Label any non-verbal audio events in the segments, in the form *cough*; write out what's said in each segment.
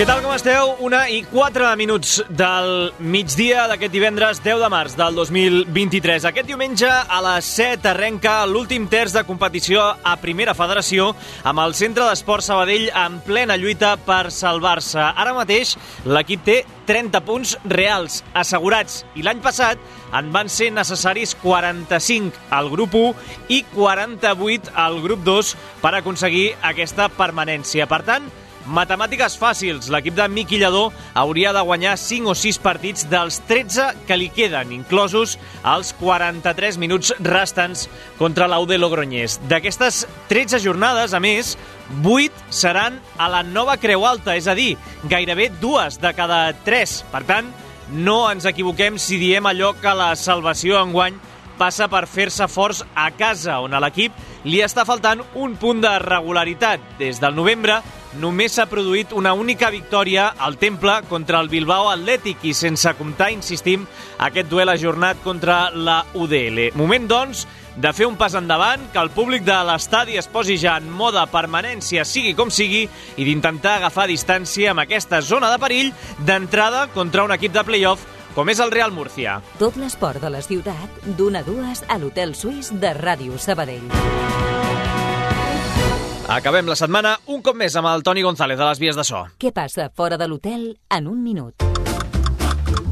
Què tal, com esteu? Una i quatre minuts del migdia d'aquest divendres 10 de març del 2023. Aquest diumenge a les 7 arrenca l'últim terç de competició a Primera Federació amb el Centre d'Esport Sabadell en plena lluita per salvar-se. Ara mateix l'equip té 30 punts reals assegurats i l'any passat en van ser necessaris 45 al grup 1 i 48 al grup 2 per aconseguir aquesta permanència. Per tant, Matemàtiques fàcils. L'equip de Miqui Lledó hauria de guanyar 5 o 6 partits dels 13 que li queden, inclosos els 43 minuts restants contra l'Aude Logroñés. D'aquestes 13 jornades, a més, 8 seran a la nova Creu Alta, és a dir, gairebé dues de cada 3. Per tant, no ens equivoquem si diem allò que la salvació enguany passa per fer-se forts a casa, on a l'equip li està faltant un punt de regularitat. Des del novembre només s'ha produït una única victòria al Temple contra el Bilbao Atlètic i sense comptar, insistim, aquest duel ajornat contra la UDL. Moment, doncs, de fer un pas endavant, que el públic de l'estadi es posi ja en moda permanència, sigui com sigui, i d'intentar agafar distància amb aquesta zona de perill d'entrada contra un equip de play-off com és el Real Murcia. Tot l'esport de la ciutat, d'una a dues a l'Hotel Suís de Ràdio Sabadell. Acabem la setmana un cop més amb el Toni González de les Vies de So. Què passa fora de l'hotel en un minut?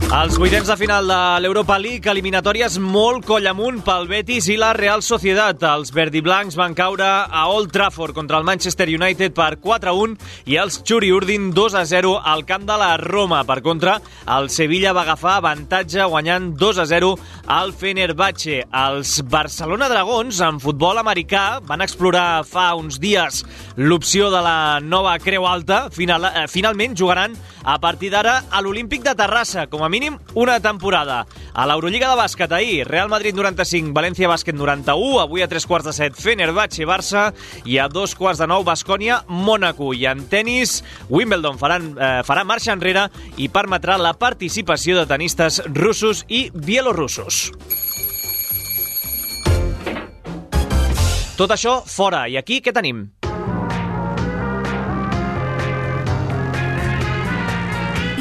Els vuitens de final de l'Europa League, eliminatòries molt coll amunt pel Betis i la Real Societat. Els verdiblancs van caure a Old Trafford contra el Manchester United per 4-1 i els Churi Urdin 2-0 al camp de la Roma. Per contra, el Sevilla va agafar avantatge guanyant 2-0 al Fenerbahce. Els Barcelona Dragons, en futbol americà, van explorar fa uns dies l'opció de la nova Creu Alta. Final, eh, finalment jugaran a partir d'ara a l'Olímpic de Terrassa, com a mínim una temporada. A l'Eurolliga de bàsquet ahir, Real Madrid 95, València Bàsquet 91, avui a tres quarts de set Fenerbahce Barça i a dos quarts de nou Bascònia Mónaco. I en tennis, Wimbledon faran, eh, farà marxa enrere i permetrà la participació de tenistes russos i bielorussos. Tot això fora. I aquí què tenim?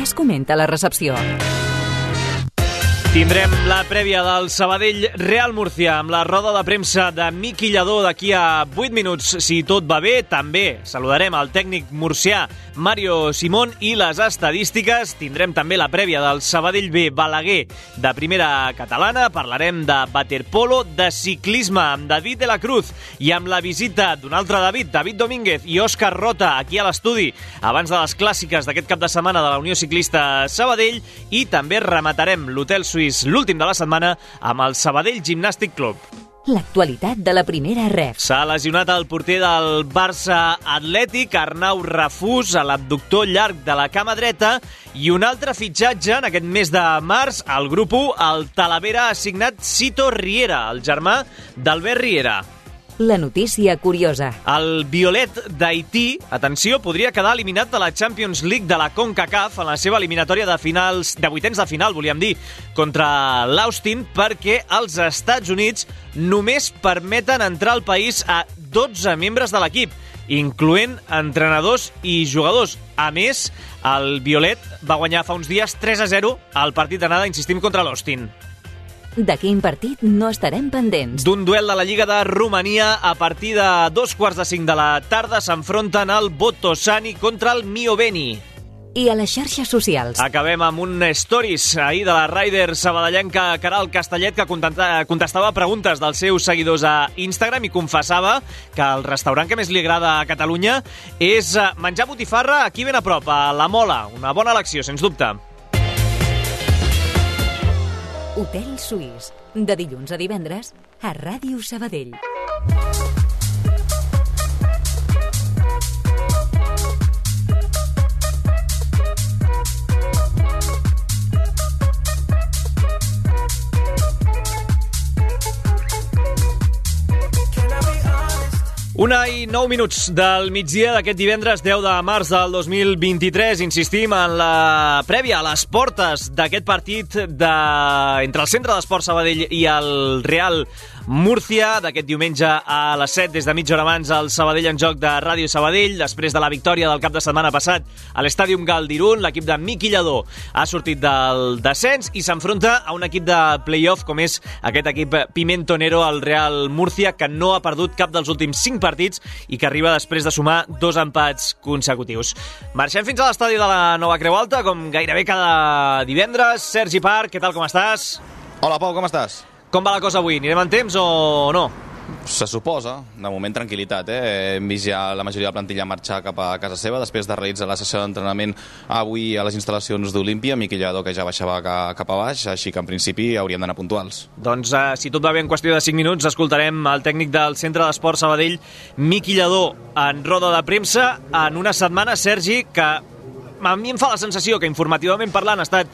Es comenta la recepció. Tindrem la prèvia del Sabadell Real Murcia amb la roda de premsa de Miqui Lledó d'aquí a 8 minuts, si tot va bé. També saludarem el tècnic murcià Mario Simón i les estadístiques. Tindrem també la prèvia del Sabadell B Balaguer de primera catalana. Parlarem de waterpolo, de ciclisme amb David de la Cruz i amb la visita d'un altre David, David Domínguez i Òscar Rota aquí a l'estudi abans de les clàssiques d'aquest cap de setmana de la Unió Ciclista Sabadell i també rematarem l'Hotel Suís l'últim de la setmana amb el Sabadell Gimnàstic Club. L'actualitat de la primera ref. S'ha lesionat el porter del Barça Atlètic, Arnau Rafús, a l'abductor llarg de la cama dreta, i un altre fitxatge en aquest mes de març, al grup 1, el Talavera ha assignat Cito Riera, el germà d'Albert Riera. La notícia curiosa. El Violet d'Haití, atenció, podria quedar eliminat de la Champions League de la CONCACAF en la seva eliminatòria de finals, de vuitens de final, volíem dir, contra l'Austin, perquè els Estats Units només permeten entrar al país a 12 membres de l'equip, incloent entrenadors i jugadors. A més, el Violet va guanyar fa uns dies 3 a 0 al partit d'anada, insistim, contra l'Austin. De quin partit no estarem pendents? D'un duel de la Lliga de Romania a partir de dos quarts de cinc de la tarda s'enfronten el Botosani contra el Mioveni. I a les xarxes socials. Acabem amb un stories ahir de la Ryder sabadellenca Caral Castellet que contestava preguntes dels seus seguidors a Instagram i confessava que el restaurant que més li agrada a Catalunya és eh, menjar botifarra aquí ben a prop, a La Mola. Una bona elecció, sens dubte. Hotel Suís, de dilluns a divendres a Ràdio Sabadell. Una i nou minuts del migdia d'aquest divendres 10 de març del 2023. Insistim en la prèvia, a les portes d'aquest partit de... entre el Centre d'Esport Sabadell i el Real Múrcia, d'aquest diumenge a les 7, des de mitja hora abans, el Sabadell en joc de Ràdio Sabadell, després de la victòria del cap de setmana passat a l'Estàdium Galdirun, l'equip de Miqui Lladó ha sortit del descens i s'enfronta a un equip de playoff com és aquest equip Pimentonero, el Real Múrcia, que no ha perdut cap dels últims 5 partits i que arriba després de sumar dos empats consecutius. Marxem fins a l'estadi de la Nova Creu Alta, com gairebé cada divendres. Sergi Parc, què tal, com estàs? Hola, Pau, com estàs? Com va la cosa avui? Anirem en temps o no? Se suposa, de moment tranquil·litat. Eh? Hem vist ja la majoria de la plantilla marxar cap a casa seva després de realitzar la sessió d'entrenament avui a les instal·lacions d'Olímpia, Miquel Lladó que ja baixava cap a baix, així que en principi hauríem d'anar puntuals. Doncs eh, si tot va bé en qüestió de 5 minuts escoltarem el tècnic del Centre d'Esport Sabadell, Miqui Lladó, en roda de premsa, en una setmana, Sergi, que a mi em fa la sensació que informativament parlant ha estat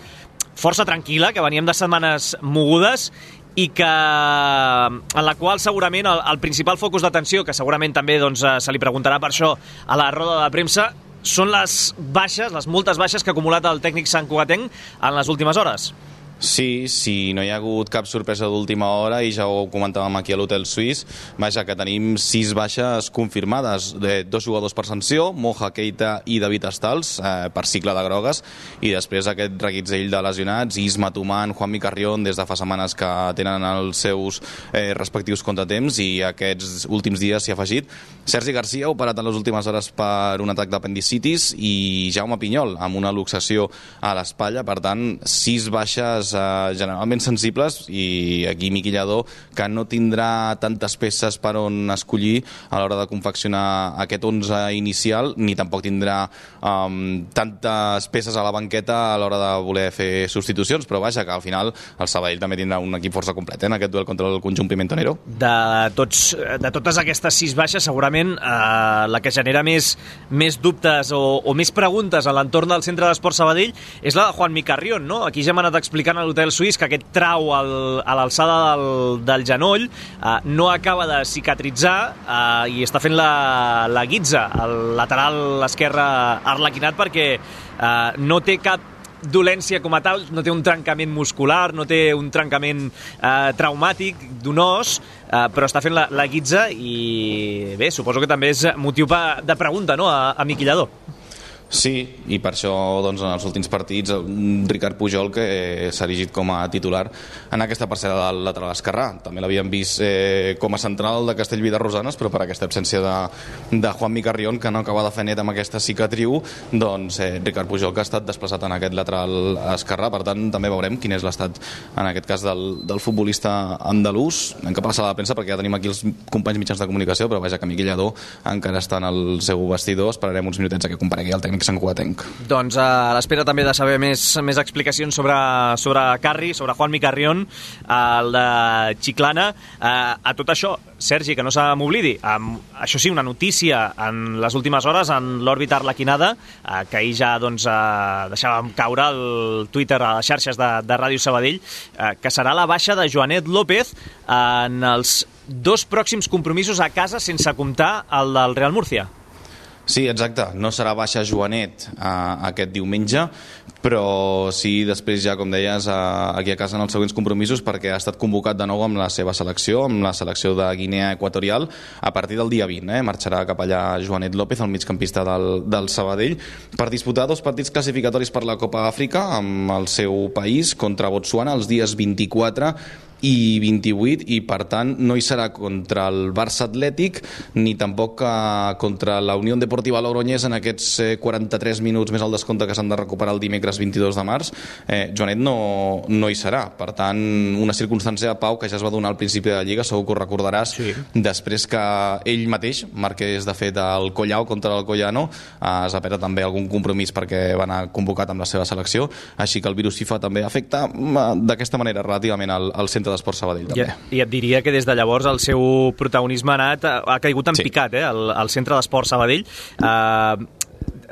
força tranquil·la, que veníem de setmanes mogudes i que en la qual segurament el, el principal focus d'atenció, que segurament també doncs, eh, se li preguntarà per això a la roda de premsa, són les baixes, les moltes baixes que ha acumulat el tècnic Sant Cugatenc en les últimes hores. Sí, sí, no hi ha hagut cap sorpresa d'última hora i ja ho comentàvem aquí a l'Hotel Suís. Vaja, que tenim sis baixes confirmades, de dos jugadors per sanció, Moja Keita i David Estals, eh, per cicle de grogues, i després aquest reguitzell de lesionats, Isma Tuman, Juan Micarrión, des de fa setmanes que tenen els seus eh, respectius contratemps i aquests últims dies s'hi ha afegit. Sergi Garcia, operat en les últimes hores per un atac d'apendicitis i Jaume Pinyol, amb una luxació a l'espatlla, per tant, sis baixes eh, generalment sensibles i aquí Miqui Lladó que no tindrà tantes peces per on escollir a l'hora de confeccionar aquest 11 inicial ni tampoc tindrà um, tantes peces a la banqueta a l'hora de voler fer substitucions però vaja que al final el Sabadell també tindrà un equip força complet eh, en aquest duel contra el conjunt Pimentonero de, tots, de totes aquestes sis baixes segurament eh, la que genera més, més dubtes o, o més preguntes a l'entorn del centre d'esport Sabadell és la de Juan Micarrión no? aquí ja m'ha anat explicant a l'hotel suís que aquest trau al, a l'alçada del, del genoll eh, no acaba de cicatritzar eh, i està fent la, la guitza, el lateral esquerre arlequinat perquè eh, no té cap dolència com a tal, no té un trencament muscular, no té un trencament eh, traumàtic d'un os, eh, però està fent la, la guitza i bé, suposo que també és motiu de pregunta no, a, a Miquillador. Sí, i per això doncs, en els últims partits Ricard Pujol que eh, s'ha erigit com a titular en aquesta parcel·la del lateral esquerrà. També l'havíem vist eh, com a central de Castellví de Rosanes, però per aquesta absència de, de Juan Micarrión, que no acaba de fer net amb aquesta cicatriu, doncs eh, Ricard Pujol que ha estat desplaçat en aquest lateral esquerrà. Per tant, també veurem quin és l'estat, en aquest cas, del, del futbolista andalús. En cap passada de premsa, perquè ja tenim aquí els companys mitjans de comunicació, però vaja que Miquel Lladó encara està en el seu vestidor. Esperarem uns minutets a que comparegui el tècnic Sant Cugatenc. Doncs a l'espera també de saber més, més explicacions sobre, sobre Carri, sobre Juan Micarrión, el de Chiclana. Eh, a tot això, Sergi, que no se m'oblidi, això sí, una notícia en les últimes hores en l'òrbita arlequinada, eh, que ahir ja doncs, eh, deixàvem caure el Twitter a les xarxes de, de Ràdio Sabadell, eh, que serà la baixa de Joanet López en els dos pròxims compromisos a casa sense comptar el del Real Murcia. Sí, exacte. No serà baixa Joanet eh, aquest diumenge, però sí després ja, com deies, eh, aquí a casa en els següents compromisos perquè ha estat convocat de nou amb la seva selecció, amb la selecció de Guinea Equatorial, a partir del dia 20. Eh? Marxarà cap allà Joanet López, el migcampista del, del Sabadell, per disputar dos partits classificatoris per la Copa Àfrica amb el seu país contra Botswana els dies 24 i 28 i per tant no hi serà contra el Barça Atlètic ni tampoc eh, contra la Unió Deportiva Logroñés en aquests eh, 43 minuts més al descompte que s'han de recuperar el dimecres 22 de març. Eh, Joanet no, no hi serà. Per tant una circumstància Pau que ja es va donar al principi de la Lliga segur que ho recordaràs sí. després que ell mateix marqués de fet el Collau contra el Collano eh, es va perdre també algun compromís perquè va anar convocat amb la seva selecció. Així que el virus FIFA també afecta eh, d'aquesta manera relativament al, al centre d'Esport Sabadell també. I, I et diria que des de llavors el seu protagonisme ha, anat, ha caigut en sí. picat, eh, al, al centre d'Esport Sabadell. Uh,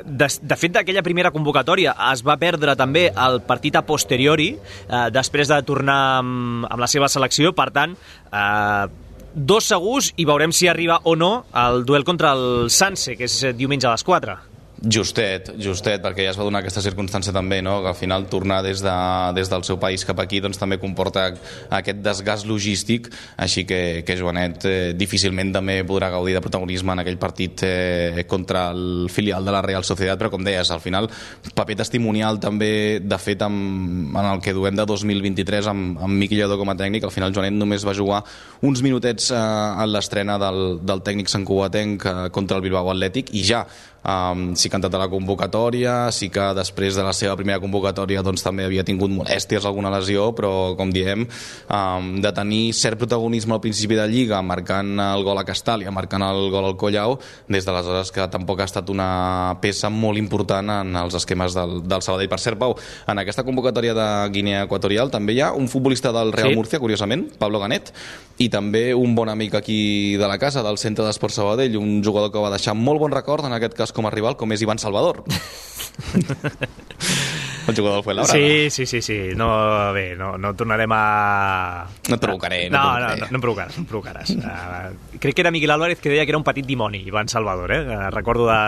de, de fet, d'aquella primera convocatòria es va perdre també el partit a posteriori, eh, després de tornar amb, amb la seva selecció, per tant, eh, dos segurs i veurem si arriba o no el duel contra el Sanse, que és diumenge a les 4. Justet, justet, perquè ja es va donar aquesta circumstància també, no? que al final tornar des, de, des del seu país cap aquí doncs, també comporta aquest desgast logístic, així que, que Joanet eh, difícilment també podrà gaudir de protagonisme en aquell partit eh, contra el filial de la Real Societat, però com deies, al final paper testimonial també, de fet, amb, en el que duem de 2023 amb, amb Miqui Lledó com a tècnic, al final Joanet només va jugar uns minutets eh, en l'estrena del, del tècnic Sant Cugatenc eh, contra el Bilbao Atlètic i ja Um, sí que ha entrat a la convocatòria, sí que després de la seva primera convocatòria doncs, també havia tingut molèsties, alguna lesió, però com diem, um, de tenir cert protagonisme al principi de Lliga, marcant el gol a Castàlia, marcant el gol al Collau, des d'aleshores que tampoc ha estat una peça molt important en els esquemes del, del Sabadell. Per cert, Pau, en aquesta convocatòria de Guinea Equatorial també hi ha un futbolista del Real sí. Murcia, curiosament, Pablo Ganet, i també un bon amic aquí de la casa, del Centre d'Esport Sabadell, un jugador que va deixar molt bon record, en aquest cas com a rival, com és Ivan Salvador. *laughs* el jugador del Fuenlabrada. Sí, sí, sí, sí. No, bé, no, no tornarem a... No et provocaré. No, no, no, no, no em provocaràs. No em provocaràs. Uh, crec que era Miguel Álvarez que deia que era un petit dimoni, Ivan Salvador, eh? Uh, recordo de,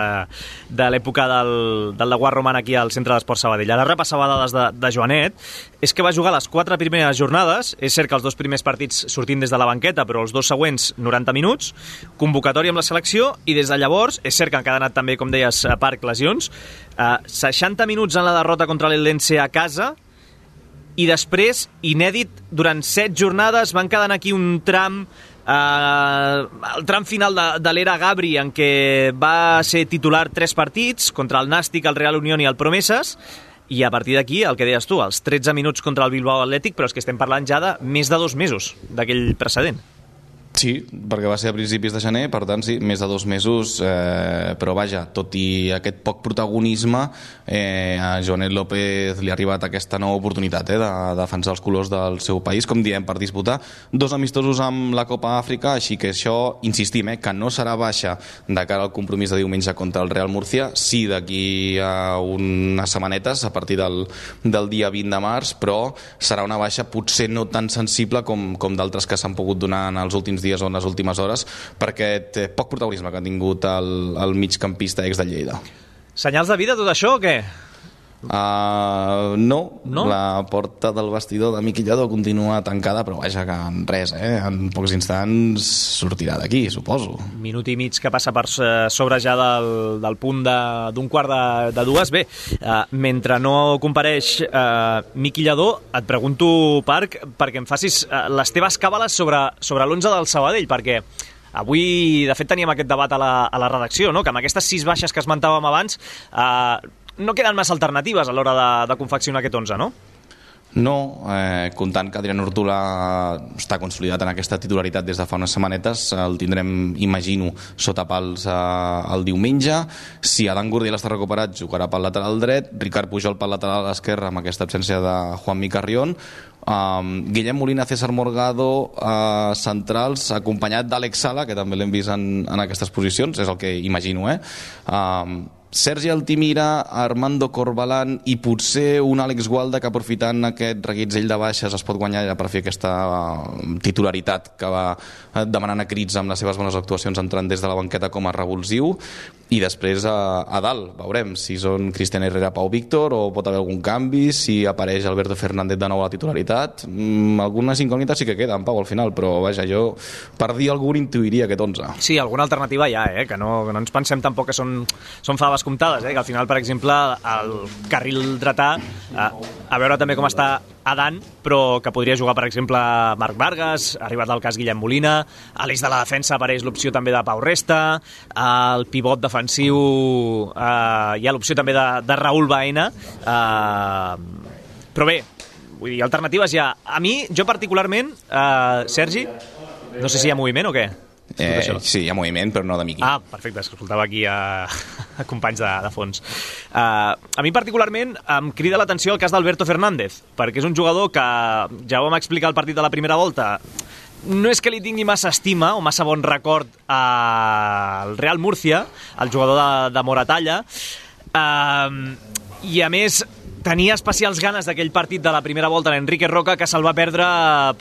de l'època del, del Laguar Roman aquí al Centre d'Esport Sabadell. Ara repassava dades de, de Joanet. És que va jugar les quatre primeres jornades. És cert que els dos primers partits sortint des de la banqueta, però els dos següents 90 minuts. Convocatòria amb la selecció i des de llavors, és cert que han quedat també, com deies, a parc lesions, uh, 60 minuts en la derrota contra l'Eldense a casa i després, inèdit, durant set jornades van quedant aquí un tram eh, el tram final de, de l'era Gabri en què va ser titular tres partits contra el Nàstic, el Real Unión i el Promeses i a partir d'aquí, el que deies tu, els 13 minuts contra el Bilbao Atlètic, però és que estem parlant ja de més de dos mesos d'aquell precedent. Sí, perquè va ser a principis de gener, per tant, sí, més de dos mesos, eh, però vaja, tot i aquest poc protagonisme, eh, a Joanet López li ha arribat aquesta nova oportunitat eh, de, de defensar els colors del seu país, com diem, per disputar dos amistosos amb la Copa Àfrica, així que això, insistim, eh, que no serà baixa de cara al compromís de diumenge contra el Real Murcia, sí d'aquí a unes setmanetes, a partir del, del dia 20 de març, però serà una baixa potser no tan sensible com, com d'altres que s'han pogut donar en els últims dies o en les últimes hores perquè té poc protagonisme que ha tingut el, el migcampista ex de Lleida. Senyals de vida tot això o què? Uh, no. no, la porta del vestidor de Miqui Lledó continua tancada, però vaja que en res, eh? en pocs instants sortirà d'aquí, suposo. Minut i mig que passa per sobre ja del, del punt d'un quart de, de dues. Bé, uh, mentre no compareix uh, Miqui Lledó, et pregunto, Parc, perquè em facis uh, les teves càbales sobre, sobre l'11 del Sabadell, perquè avui, de fet, teníem aquest debat a la, a la redacció, no? que amb aquestes sis baixes que esmentàvem abans, eh, no queden massa alternatives a l'hora de, de confeccionar aquest 11, no? No, eh, comptant que Adrián Hortolà està consolidat en aquesta titularitat des de fa unes setmanetes, el tindrem, imagino, sota pals eh, el diumenge. Si Adam Gurdiel està recuperat, jugarà pel lateral dret, Ricard Pujol pel lateral esquerre amb aquesta absència de Juan Micarrión, um, Guillem Molina, César Morgado uh, centrals, acompanyat d'Àlex Sala, que també l'hem vist en, en aquestes posicions, és el que imagino, eh? Um, Sergi Altimira, Armando Corbalán i potser un Àlex Gualda que aprofitant aquest reguitzell de baixes es pot guanyar per fer aquesta uh, titularitat que va uh, demanant a crits amb les seves bones actuacions entrant des de la banqueta com a revulsiu i després a, a dalt veurem si són Cristian Herrera, Pau Víctor o pot haver algun canvi, si apareix Alberto Fernández de nou a la titularitat mm, algunes incògnites sí que queden, Pau, al final però vaja, jo per dir algun intuiria aquest 11 Sí, alguna alternativa hi ha, eh? que, no, que no ens pensem tampoc que són, són faves comptades, eh? que al final, per exemple, el carril dretà eh, a veure també com està Adan, però que podria jugar, per exemple, Marc Vargas, arribat del cas Guillem Molina, a l'eix de la defensa apareix l'opció també de Pau Resta, al pivot defensiu eh, hi ha l'opció també de, de Raül Baena, eh, però bé, vull dir, alternatives ha. A mi, jo particularment, eh, Sergi, no sé si hi ha moviment o què? Eh, sí, hi ha moviment, però no de Miqui. Ah, perfecte, escoltava aquí a, *laughs* a companys de, de fons. Uh, a mi particularment em crida l'atenció el cas d'Alberto Fernández, perquè és un jugador que, ja ho vam explicar al partit de la primera volta, no és que li tingui massa estima o massa bon record al Real Murcia, el jugador de, de Moratalla, uh, i a més tenia especials ganes d'aquell partit de la primera volta d'Enrique Roca que se'l va perdre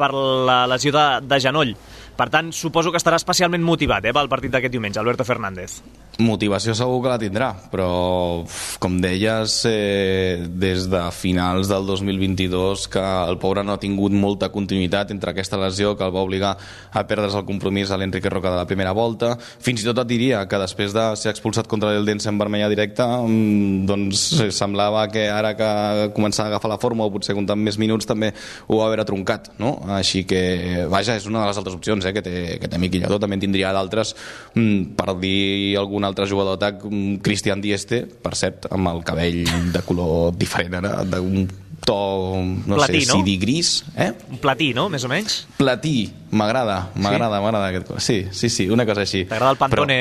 per la lesió de, de genoll Per tant, suposo que estarà especialment motivat eh, pel partit d'aquest diumenge, Alberto Fernández. Motivació segur que la tindrà, però, com deies, eh, des de finals del 2022 que el pobre no ha tingut molta continuïtat entre aquesta lesió que el va obligar a perdre's el compromís a l'Enrique Roca de la primera volta. Fins i tot et diria que després de ser expulsat contra l'Eldense en vermella directa, mm, doncs semblava que ara que començava a agafar la forma o potser comptant més minuts també ho va haver truncat, no? Així que, vaja, és una de les altres opcions eh, que té, que té Miqui. També en tindria d'altres, mm, per dir alguna altre jugador d'atac, Cristian Dieste, per cert, amb el cabell de color diferent ara, d'un to, no platí, sé, no? cidi gris, eh? Un platí, no?, més o menys. Platí, m'agrada, m'agrada, sí? m'agrada aquest... Sí, sí, sí, una cosa així. T'agrada el Pantone...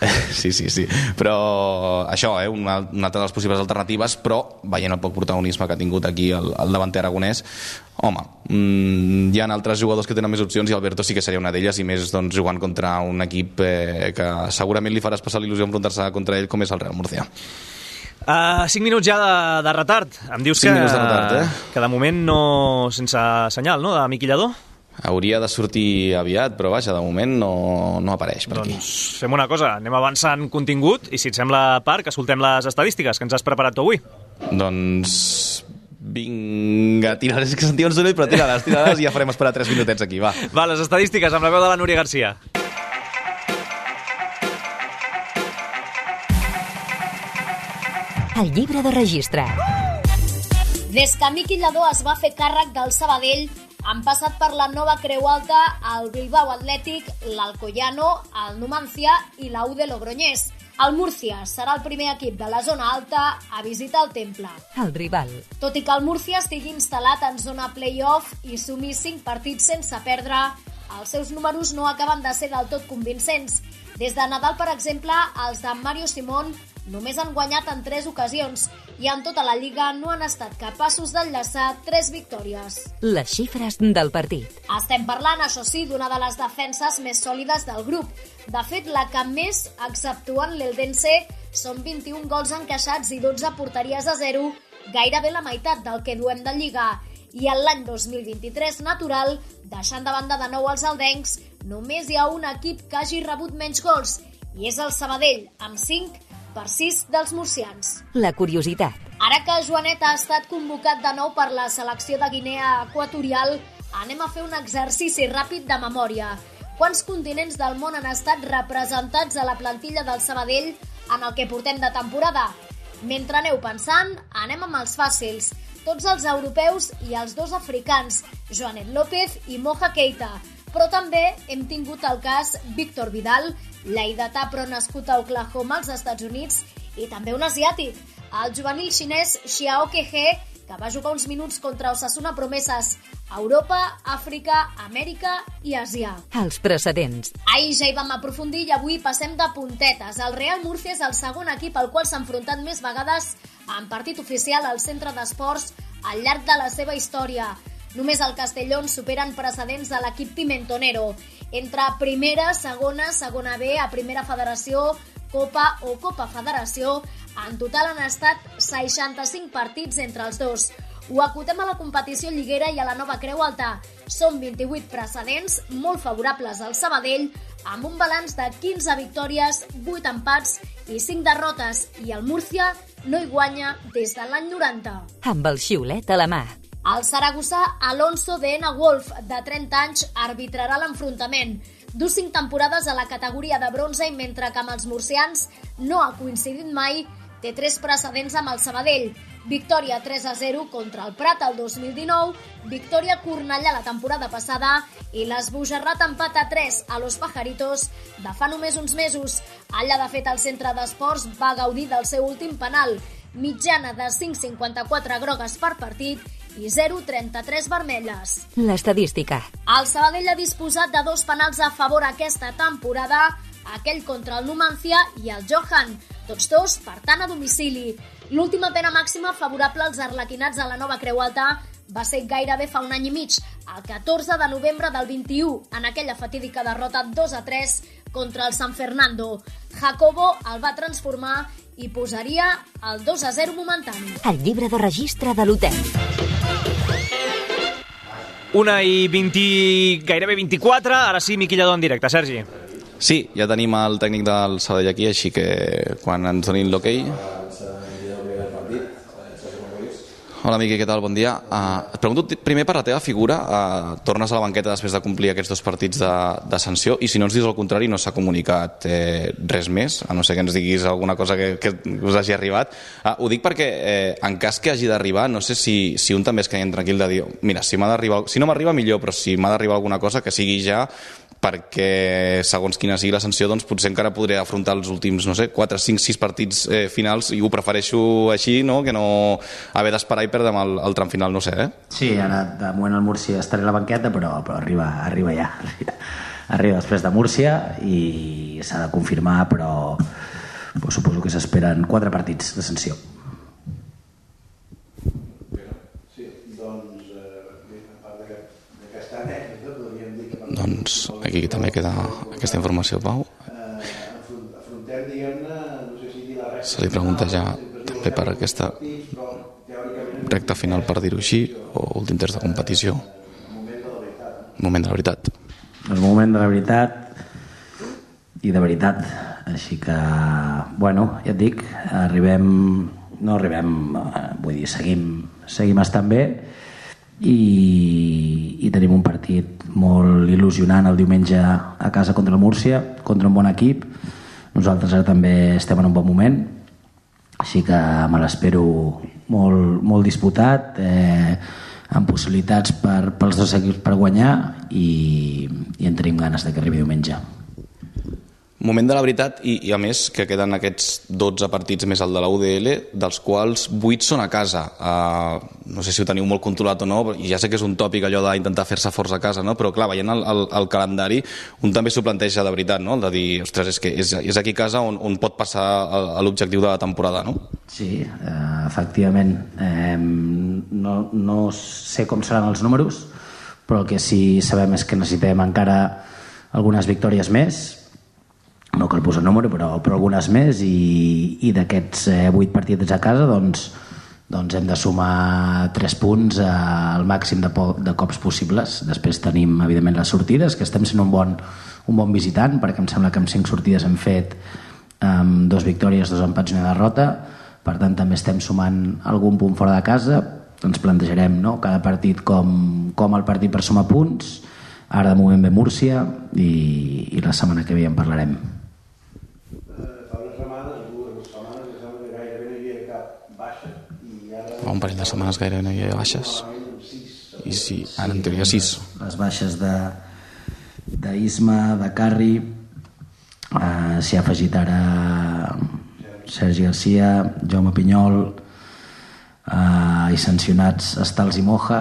Però... *laughs* Sí, sí, sí. Però això, eh, una, una altra de les possibles alternatives, però veient el poc protagonisme que ha tingut aquí el, el davanter aragonès, home, mmm, hi ha altres jugadors que tenen més opcions i Alberto sí que seria una d'elles i més doncs, jugant contra un equip eh, que segurament li farà especial il·lusió enfrontar-se contra ell com és el Real Murcia. Uh, 5 minuts ja de, de retard. Em dius que, minuts de retard, eh? que de moment no... sense senyal, no?, de Miqui Lladó? Hauria de sortir aviat, però vaja, de moment no, no apareix per aquí. Doncs fem una cosa, anem avançant contingut i si et sembla, Parc, escoltem les estadístiques que ens has preparat tu avui. Doncs vinga, tira-les, que sentia un soroll, però tira-les, tira-les i ja farem esperar 3 minutets aquí, va. Va, les estadístiques amb la veu de la Núria Garcia. El llibre de registre. Des que Miqui Lladó es va fer càrrec del Sabadell, han passat per la nova Creu Alta el Bilbao Atlètic, l'Alcoyano, el Numancia i la UD Logroñés. El Múrcia serà el primer equip de la zona alta a visitar el temple. El rival. Tot i que el Múrcia estigui instal·lat en zona play-off i sumi 5 partits sense perdre, els seus números no acaben de ser del tot convincents. Des de Nadal, per exemple, els de Mario Simón només han guanyat en 3 ocasions i en tota la Lliga no han estat capaços d'enllaçar 3 victòries. Les xifres del partit. Estem parlant, això sí, d'una de les defenses més sòlides del grup. De fet, la que més, exceptuant l'Eldense, són 21 gols encaixats i 12 porteries a 0, gairebé la meitat del que duem de Lliga. I en l'any 2023 natural, deixant de banda de nou els aldencs, només hi ha un equip que hagi rebut menys gols, i és el Sabadell, amb 5 per 6 dels murcians. La curiositat. Ara que Joanet ha estat convocat de nou per la selecció de Guinea Equatorial, anem a fer un exercici ràpid de memòria. Quants continents del món han estat representats a la plantilla del Sabadell en el que portem de temporada? Mentre aneu pensant, anem amb els fàcils. Tots els europeus i els dos africans, Joanet López i Moja Keita. Però també hem tingut el cas Víctor Vidal, lleidatà però nascut a Oklahoma, als Estats Units, i també un asiàtic, el juvenil xinès Xiao Kehe, que va jugar uns minuts contra Osasuna Promeses a Europa, Àfrica, Amèrica i Àsia. Els precedents. Ahir ja hi vam aprofundir i avui passem de puntetes. El Real Murcia és el segon equip al qual s'ha enfrontat més vegades en partit oficial al centre d'esports al llarg de la seva història. Només el Castellón superen precedents de l'equip Pimentonero. Entre primera, segona, segona B, a primera federació, Copa o Copa Federació, en total han estat 65 partits entre els dos. Ho acotem a la competició lliguera i a la nova Creu Alta. Són 28 precedents molt favorables al Sabadell, amb un balanç de 15 victòries, 8 empats i 5 derrotes, i el Múrcia no hi guanya des de l'any 90. Amb el xiulet a la mà. El saragossà Alonso de Ena Wolf, de 30 anys, arbitrarà l'enfrontament. Du cinc temporades a la categoria de bronze i mentre que amb els murcians no ha coincidit mai, té tres precedents amb el Sabadell. Victòria 3 a 0 contra el Prat el 2019, victòria Cornellà la temporada passada i l'esbojarrat empat a 3 a Los Pajaritos de fa només uns mesos. Allà, de fet, el centre d'esports va gaudir del seu últim penal, mitjana de 5,54 grogues per partit i 0,33 vermelles. L'estadística. El Sabadell ha disposat de dos penals a favor aquesta temporada, aquell contra el Numancia i el Johan, tots dos per tant a domicili. L'última pena màxima favorable als arlequinats a la nova Creu Alta va ser gairebé fa un any i mig, el 14 de novembre del 21, en aquella fatídica derrota 2 a 3 contra el San Fernando. Jacobo el va transformar i posaria el 2 a 0 momentani. El llibre de registre de l'hotel. Una i 20, gairebé 24, ara sí, Miqui Lladó en directe. Sergi. Sí, ja tenim el tècnic del Sabadell aquí, així que quan ens donin l'hoquei... Okay, Hola, Miqui, què tal? Bon dia. Uh, et pregunto primer per la teva figura. Uh, tornes a la banqueta després de complir aquests dos partits de, de sanció i si no ens dius el contrari no s'ha comunicat eh, res més, a no ser que ens diguis alguna cosa que, que us hagi arribat. Uh, ho dic perquè eh, en cas que hagi d'arribar, no sé si, si un també es queien tranquil de dir mira, si, d'arribar, si no m'arriba millor, però si m'ha d'arribar alguna cosa que sigui ja perquè segons quina sigui la sanció doncs potser encara podré afrontar els últims, no sé, 4, 5, 6 partits eh, finals i ho prefereixo així, no? que no haver d'esperar i perdre el, el tram final, no sé, eh? Sí, ara de moment el Múrcia estaré a la banqueta, però, però arriba, arriba ja. *laughs* Arriba després de Múrcia i s'ha de confirmar, però, però suposo que s'esperen 4 partits de sanció. Doncs aquí també queda aquesta informació, Pau. Se li pregunta ja també per aquesta recta final, per dir-ho així, o últim terç de competició. Moment de la veritat. El moment de la veritat i de veritat. Així que, bueno, ja et dic, arribem, no arribem, eh, vull dir, seguim, seguim estant bé, i, i tenim un partit molt il·lusionant el diumenge a casa contra el Múrcia, contra un bon equip. Nosaltres ara també estem en un bon moment, així que me l'espero molt, molt disputat, eh, amb possibilitats per, pels dos equips per guanyar i, i en tenim ganes de que arribi diumenge. Moment de la veritat i, i a més que queden aquests 12 partits més el de la UDL dels quals 8 són a casa uh, no sé si ho teniu molt controlat o no i ja sé que és un tòpic allò d'intentar fer-se forts a casa no? però clar, veient el, el, el calendari un també s'ho planteja de veritat no? el de dir, ostres, és que és, és aquí a casa on, on pot passar l'objectiu de la temporada no? Sí, uh, efectivament eh, no, no sé com seran els números però el que sí sabem és que necessitem encara algunes victòries més no cal posar número, però, però algunes més i, i d'aquests eh, 8 partits a casa doncs, doncs hem de sumar 3 punts eh, al màxim de, de cops possibles. Després tenim, evidentment, les sortides, que estem sent un bon, un bon visitant, perquè em sembla que amb 5 sortides hem fet amb dos victòries, dos empats i una derrota. Per tant, també estem sumant algun punt fora de casa. Ens plantejarem no? cada partit com, com el partit per sumar punts. Ara de moment ve Múrcia i, i la setmana que ve en parlarem. Fa un parell de setmanes gairebé no hi havia baixes. I sí, ara en teoria 6 les baixes de d'Isma, de Carri eh, s'hi ha afegit ara Sergi Garcia Jaume Pinyol eh, i sancionats Estals i Moja.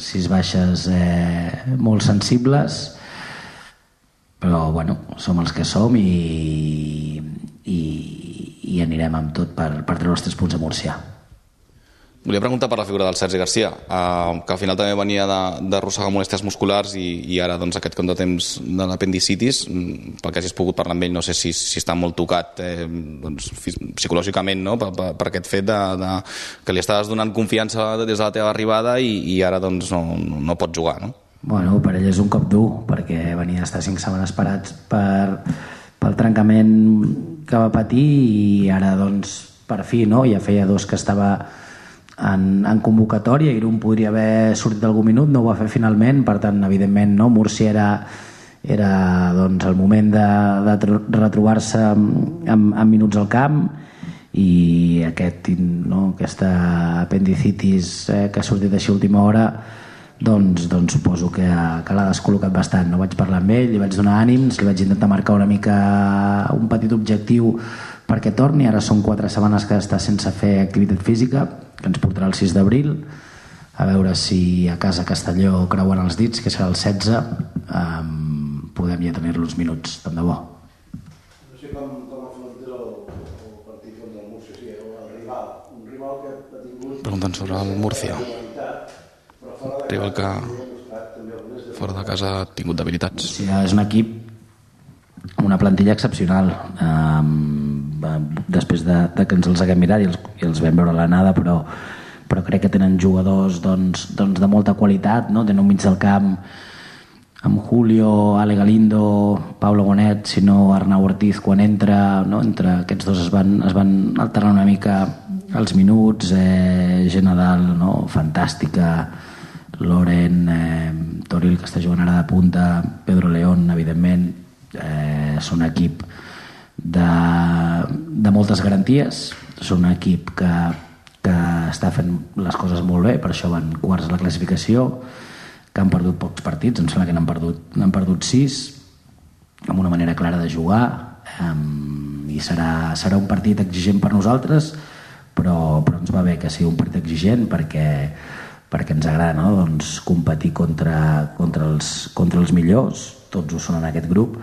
Sis baixes eh, molt sensibles però bueno, som els que som i, i, i anirem amb tot per, per treure els tres punts a Múrcia Volia preguntar per la figura del Sergi Garcia, eh, que al final també venia d'arrossegar molèsties musculars i, i ara doncs, aquest temps de l'apendicitis, mm, pel que hagis pogut parlar amb ell, no sé si, si està molt tocat eh, doncs, psicològicament no? per, per, per aquest fet de, de, que li estaves donant confiança des de la teva arribada i, i ara doncs, no, no pot jugar, no? Bueno, per ell és un cop dur, perquè venia d'estar cinc setmanes parats per, pel trencament que va patir i ara, doncs, per fi, no? ja feia dos que estava en, en convocatòria, Irún podria haver sortit algun minut, no ho va fer finalment, per tant, evidentment, no? Múrcia era, era doncs, el moment de, de retrobar-se amb, amb, amb minuts al camp i aquest, no, aquesta apendicitis eh, que ha sortit així a última hora doncs, doncs suposo que, que l'ha descol·locat bastant. No vaig parlar amb ell, li vaig donar ànims, li vaig intentar marcar una mica un petit objectiu perquè torni. Ara són quatre setmanes que està sense fer activitat física, que ens portarà el 6 d'abril a veure si a casa Castelló creuen els dits, que serà el 16 um, podem ja tenir-lo uns minuts tant de bo. No sé com, com afronta el, el partit contra el Múrcia sí, el rival, un rival que ha tingut preguntant sobre el Múrcia rival que fora de casa ha tingut debilitats. Sí, és un equip amb una plantilla excepcional um, després de, de que ens els haguem mirat i els, i els vam veure a l'anada però, però crec que tenen jugadors doncs, doncs de molta qualitat, no? tenen un mig del camp amb Julio, Ale Galindo, Pablo Bonet, si no Arnau Ortiz quan entra, no? entre aquests dos es van, es van alternar una mica els minuts, eh, gent a dalt, no? fantàstica, Loren, eh, Toril que està jugant ara de punta, Pedro León, evidentment, eh, són equip de, de moltes garanties, són un equip que, que està fent les coses molt bé, per això van quarts a la classificació, que han perdut pocs partits, em sembla que n'han perdut, n'han perdut sis, amb una manera clara de jugar, um, i serà, serà un partit exigent per nosaltres, però, però ens va bé que sigui un partit exigent perquè, perquè ens agrada no? doncs, competir contra, contra, els, contra els millors, tots ho són en aquest grup,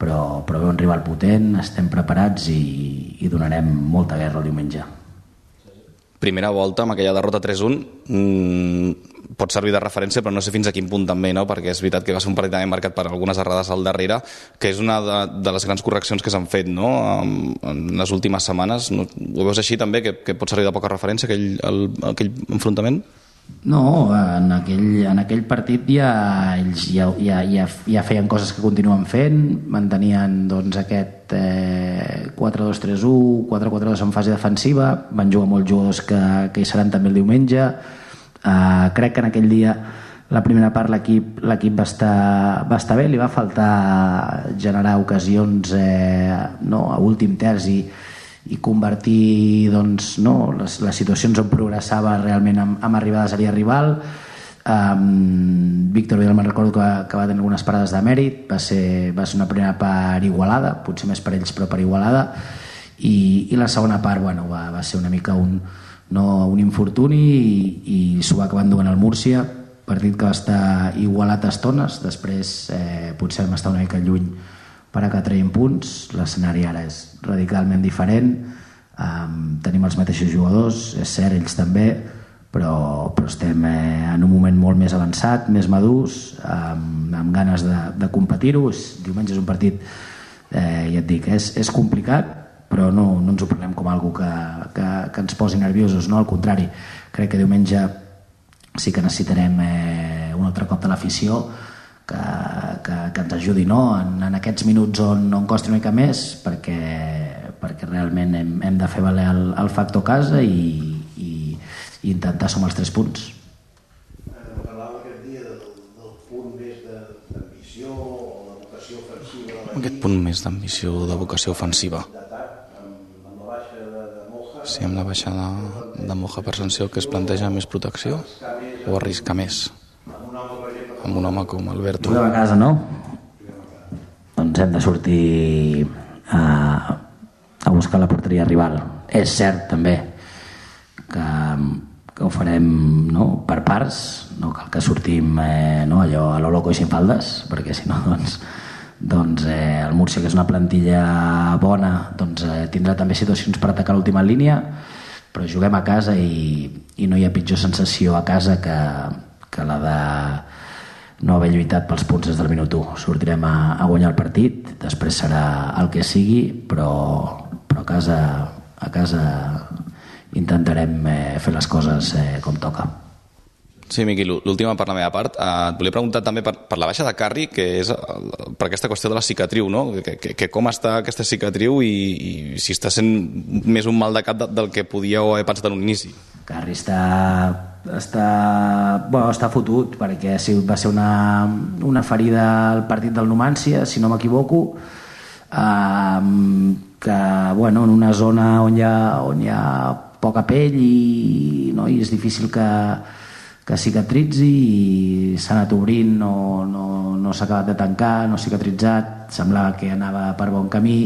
però, però ve un rival potent, estem preparats i, i donarem molta guerra el diumenge. Primera volta amb aquella derrota 3-1 mmm, pot servir de referència, però no sé fins a quin punt també, no? perquè és veritat que va ser un partit també marcat per algunes errades al darrere, que és una de, de les grans correccions que s'han fet no? en, en les últimes setmanes. No, ho veus així també, que, que pot servir de poca referència aquell, el, aquell enfrontament? No, en aquell, en aquell partit ja, ells ja, ja, ja, ja feien coses que continuen fent, mantenien doncs, aquest eh, 4-2-3-1, 4-4-2 en fase defensiva, van jugar molts jugadors que, que hi seran també el diumenge, Uh, crec que en aquell dia la primera part l'equip l'equip va, estar, va estar bé, li va faltar generar ocasions eh, no, a últim terç i, i convertir doncs, no, les, les situacions on progressava realment amb, amb arribades a l'ia rival. Um, Víctor Vidal me'n recordo que, que va tenir algunes parades de mèrit va ser, va ser una primera part igualada potser més per ells però per igualada. I, i la segona part bueno, va, va ser una mica un, no un infortuni i, i s'ho va acabar endugant el Múrcia. Partit que va estar igualat a estones després eh, potser vam estar una mica lluny per a que traiem punts. L'escenari ara és radicalment diferent. Um, tenim els mateixos jugadors és cert, ells també però, però estem eh, en un moment molt més avançat, més madurs amb, amb ganes de, de competir-ho. Diumenge és un partit eh, ja et dic, és, és complicat però no, no ens ho prenem com algo que, que, que ens posi nerviosos, no? al contrari, crec que diumenge sí que necessitarem eh, un altre cop de l'afició que, que, que ens ajudi no? en, en aquests minuts on, on costi una mica més perquè, perquè realment hem, hem de fer valer el, el factor casa i, i, i intentar sumar els tres punts. Parlava aquest dia del, del punt més d'ambició o de vocació ofensiva. Aquest punt més d'ambició de vocació ofensiva. Sí, amb la baixada de Moja per sanció que es planteja més protecció o arrisca més amb un home com Alberto. Juguem a casa, no? Doncs hem de sortir a, a buscar la porteria rival. És cert, també, que, que ho farem no? per parts, no cal que sortim eh, no? allò a lo loco i sin faldes, perquè si no, doncs, doncs eh, el Múrcia, que és una plantilla bona, doncs eh, tindrà també situacions per atacar l'última línia, però juguem a casa i, i no hi ha pitjor sensació a casa que, que la de no haver lluitat pels punts des del minut 1. Sortirem a, a guanyar el partit, després serà el que sigui, però, però a casa, a casa intentarem eh, fer les coses eh, com toca. Sí, Miqui, l'última per la meva part. Eh, et volia preguntar també per, per la baixa de Carri, que és per aquesta qüestió de la cicatriu, no? Que, que, que com està aquesta cicatriu i, i si està sent més un mal de cap de, del que podíeu haver pensat en un inici. Carri està, està, bueno, està fotut perquè va ser una, una ferida al partit del Numància, si no m'equivoco, eh, que bueno, en una zona on hi ha, on hi ha poca pell i, no, i és difícil que, que cicatritzi i s'ha anat obrint, no, no, no s'ha acabat de tancar, no ha cicatritzat, semblava que anava per bon camí,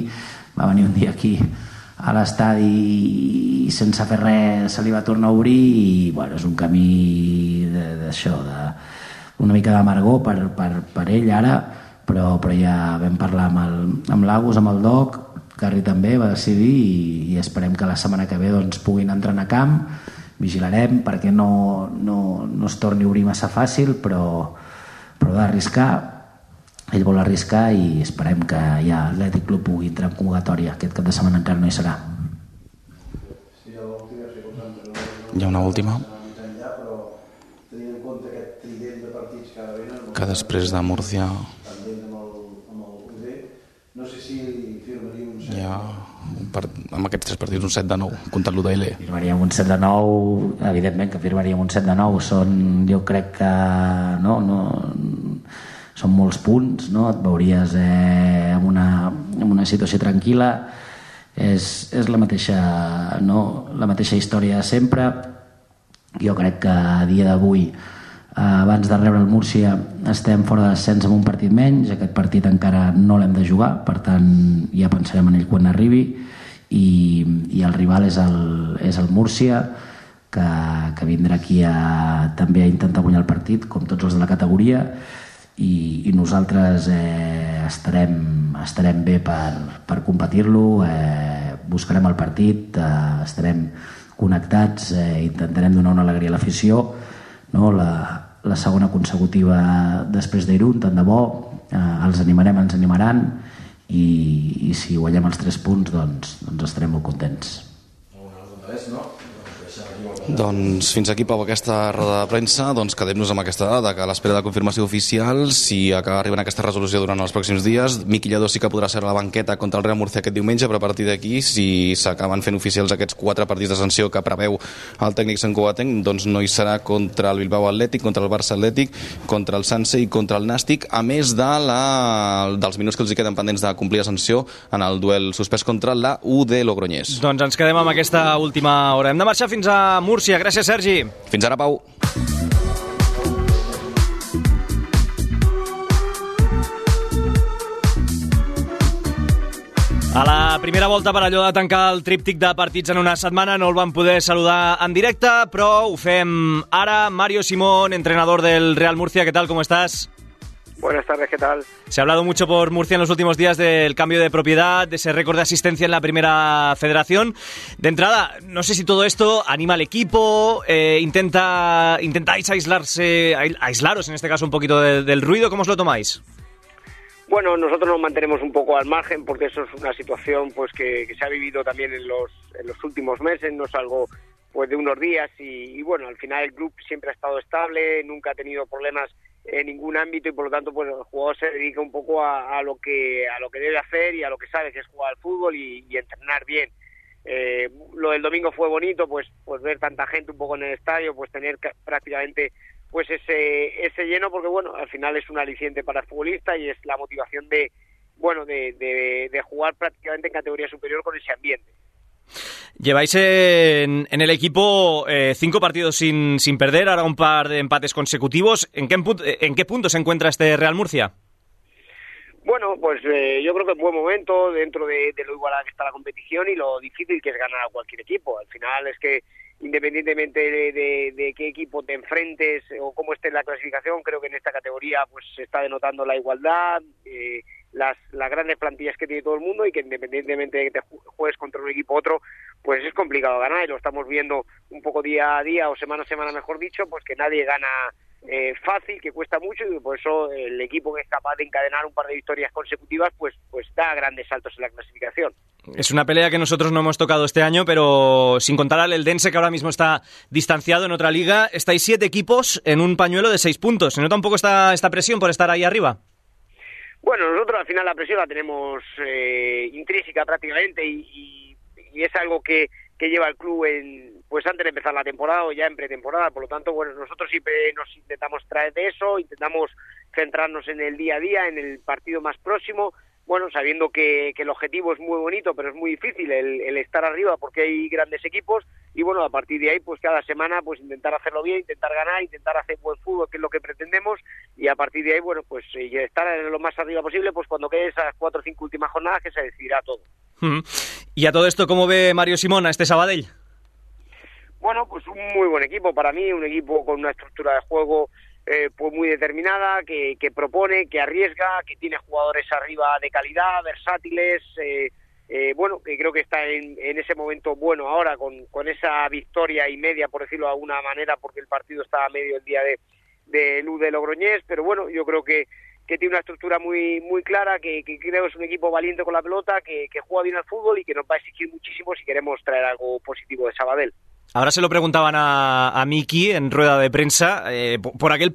va venir un dia aquí a l'estadi sense fer res se li va tornar a obrir i bueno, és un camí d'això, de, una mica d'amargor per, per, per ell ara, però, però ja vam parlar amb, el, amb l'Agus, amb el Doc, Carri també va decidir i, i esperem que la setmana que ve doncs, puguin entrenar a camp. Vigilarem perquè no, no, no es torni a obrir massa fàcil però, però d'arriscar ell vol arriscar i esperem que ja l'Atlètic Club pugui entrar en convocatòria. Aquest cap de setmana encara no hi serà. Hi ha una última. Que després de Murcia... No sé si un set. Per, amb aquests tres partits un set de nou, comptant l'UDL. Firmaríem un set de nou, evidentment que firmaríem un set de nou. Són, jo crec que no, no, són molts punts, no? et veuries eh, en, una, en una situació tranquil·la, és, és la, mateixa, no? la mateixa història de sempre, jo crec que a dia d'avui eh, abans de rebre el Múrcia estem fora de descens amb un partit menys. Aquest partit encara no l'hem de jugar per tant ja pensarem en ell quan arribi. I, i el rival és el, és el Múrcia que, que vindrà aquí a, també a intentar guanyar el partit com tots els de la categoria i, i nosaltres eh, estarem, estarem bé per, per competir-lo eh, buscarem el partit eh, estarem connectats eh, intentarem donar una alegria a l'afició no? la, la segona consecutiva després d'Irun, tant de bo eh, els animarem, ens animaran i, i si guanyem els tres punts doncs, doncs estarem molt contents Doncs fins aquí, Pau, aquesta roda de premsa. Doncs quedem-nos amb aquesta dada, que a l'espera de confirmació oficial, si acaba arribant aquesta resolució durant els pròxims dies, Miqui Lledó sí que podrà ser a la banqueta contra el Real Murcia aquest diumenge, però a partir d'aquí, si s'acaben fent oficials aquests quatre partits de sanció que preveu el tècnic Sant Coatenc, doncs no hi serà contra el Bilbao Atlètic, contra el Barça Atlètic, contra el Sanse i contra el Nàstic, a més de la, dels minuts que els hi queden pendents de complir la sanció en el duel suspès contra la UD Logroñés. Doncs ens quedem amb aquesta última hora. Hem de marxar fins a Múrcia. Gràcies, Sergi. Fins ara, Pau. A la primera volta, per allò de tancar el tríptic de partits en una setmana, no el vam poder saludar en directe, però ho fem ara. Mario Simón, entrenador del Real Murcia, ¿qué tal? ¿Cómo estás? Buenas tardes, ¿qué tal? Se ha hablado mucho por Murcia en los últimos días del cambio de propiedad, de ese récord de asistencia en la primera federación. De entrada, no sé si todo esto anima al equipo, eh, intenta, intentáis aislarse, aislaros en este caso un poquito de, del ruido, ¿cómo os lo tomáis? Bueno, nosotros nos mantenemos un poco al margen porque eso es una situación pues que, que se ha vivido también en los, en los últimos meses, no es algo pues de unos días y, y bueno, al final el club siempre ha estado estable, nunca ha tenido problemas en ningún ámbito y por lo tanto pues el jugador se dedica un poco a, a lo que a lo que debe hacer y a lo que sabe que es jugar al fútbol y, entrenar bien. Eh, lo del domingo fue bonito pues pues ver tanta gente un poco en el estadio pues tener ca- prácticamente pues ese ese lleno porque bueno al final es un aliciente para el futbolista y es la motivación de bueno de, de, de jugar prácticamente en categoría superior con ese ambiente Lleváis en, en el equipo eh, cinco partidos sin, sin perder, ahora un par de empates consecutivos. ¿En qué, pu- ¿En qué punto se encuentra este Real Murcia? Bueno, pues eh, yo creo que en buen momento dentro de, de lo igualada que está la competición y lo difícil que es ganar a cualquier equipo. Al final es que independientemente de, qué equipo te enfrentes o cómo esté la clasificación, creo que en esta categoría pues se está denotando la igualdad, eh, las, las grandes plantillas que tiene todo el mundo y que independientemente de que te ju- juegues contra un equipo u otro, pues es complicado ganar y lo estamos viendo un poco día a día o semana a semana, mejor dicho, pues que nadie gana eh, fácil, que cuesta mucho y por eso el equipo que es capaz de encadenar un par de victorias consecutivas, pues, pues da grandes saltos en la clasificación. Es una pelea que nosotros no hemos tocado este año, pero sin contar al Eldense, que ahora mismo está distanciado en otra liga, estáis siete equipos en un pañuelo de seis puntos. ¿Se nota un poco esta, esta presión por estar ahí arriba? Bueno, nosotros al final la presión la tenemos eh, intrínseca prácticamente y, y- es algo que, que lleva el club en, pues antes de empezar la temporada o ya en pretemporada. Por lo tanto, bueno, nosotros siempre nos intentamos traer de eso, intentamos centrarnos en el día a día, en el partido más próximo. Bueno, sabiendo que, que el objetivo es muy bonito, pero es muy difícil el, el estar arriba porque hay grandes equipos y bueno, a partir de ahí, pues cada semana, pues intentar hacerlo bien, intentar ganar, intentar hacer buen fútbol, que es lo que pretendemos y a partir de ahí, bueno, pues eh, estar en lo más arriba posible, pues cuando quede esas cuatro o cinco últimas jornadas que se decidirá todo. Y a todo esto, ¿cómo ve Mario Simón a este Sabadell? Bueno, pues un muy buen equipo para mí, un equipo con una estructura de juego eh, pues muy determinada, que, que propone, que arriesga, que tiene jugadores arriba de calidad, versátiles, eh, eh, bueno, que creo que está en, ese momento bueno ahora con, con esa victoria y media, por decirlo de alguna manera, porque el partido estaba medio el día de, de Luz de Logroñés, pero bueno, yo creo que, que tiene una estructura muy muy clara, que, que creo es un equipo valiente con la pelota, que, que juega bien al fútbol y que nos va a exigir muchísimo si queremos traer algo positivo de Sabadell. Ahora se lo preguntaban a, Miki en rueda de prensa eh, por aquel